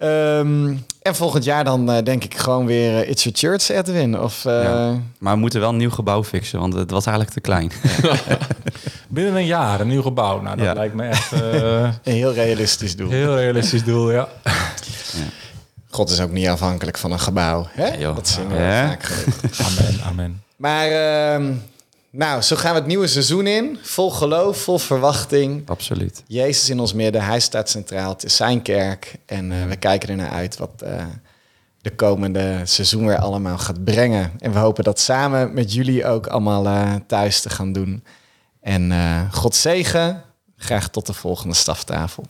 Speaker 2: Ehm, en volgend jaar dan eh, denk ik gewoon weer eh, It's Your Church, Edwin. Of eh,
Speaker 4: Ja. Maar we moeten wel een nieuw gebouw fixen, want het was eigenlijk te klein.
Speaker 5: Binnen een jaar een nieuw gebouw. Nou, dat
Speaker 4: Ja.
Speaker 5: lijkt me echt eh,
Speaker 2: een heel realistisch doel.
Speaker 5: heel realistisch doel. Ja.
Speaker 2: God is ook niet afhankelijk van een gebouw. Hè? Dat zingen we vaak.
Speaker 5: Amen, amen.
Speaker 2: Maar ehm, nou, zo gaan we het nieuwe seizoen in. Vol geloof, vol verwachting.
Speaker 4: Absoluut.
Speaker 2: Jezus in ons midden, hij staat centraal. Het is zijn kerk. En eh, we kijken er naar uit wat eh, de komende seizoen weer allemaal gaat brengen. En we hopen dat samen met jullie ook allemaal eh, thuis te gaan doen. En God zegen. Graag tot de volgende staftafel.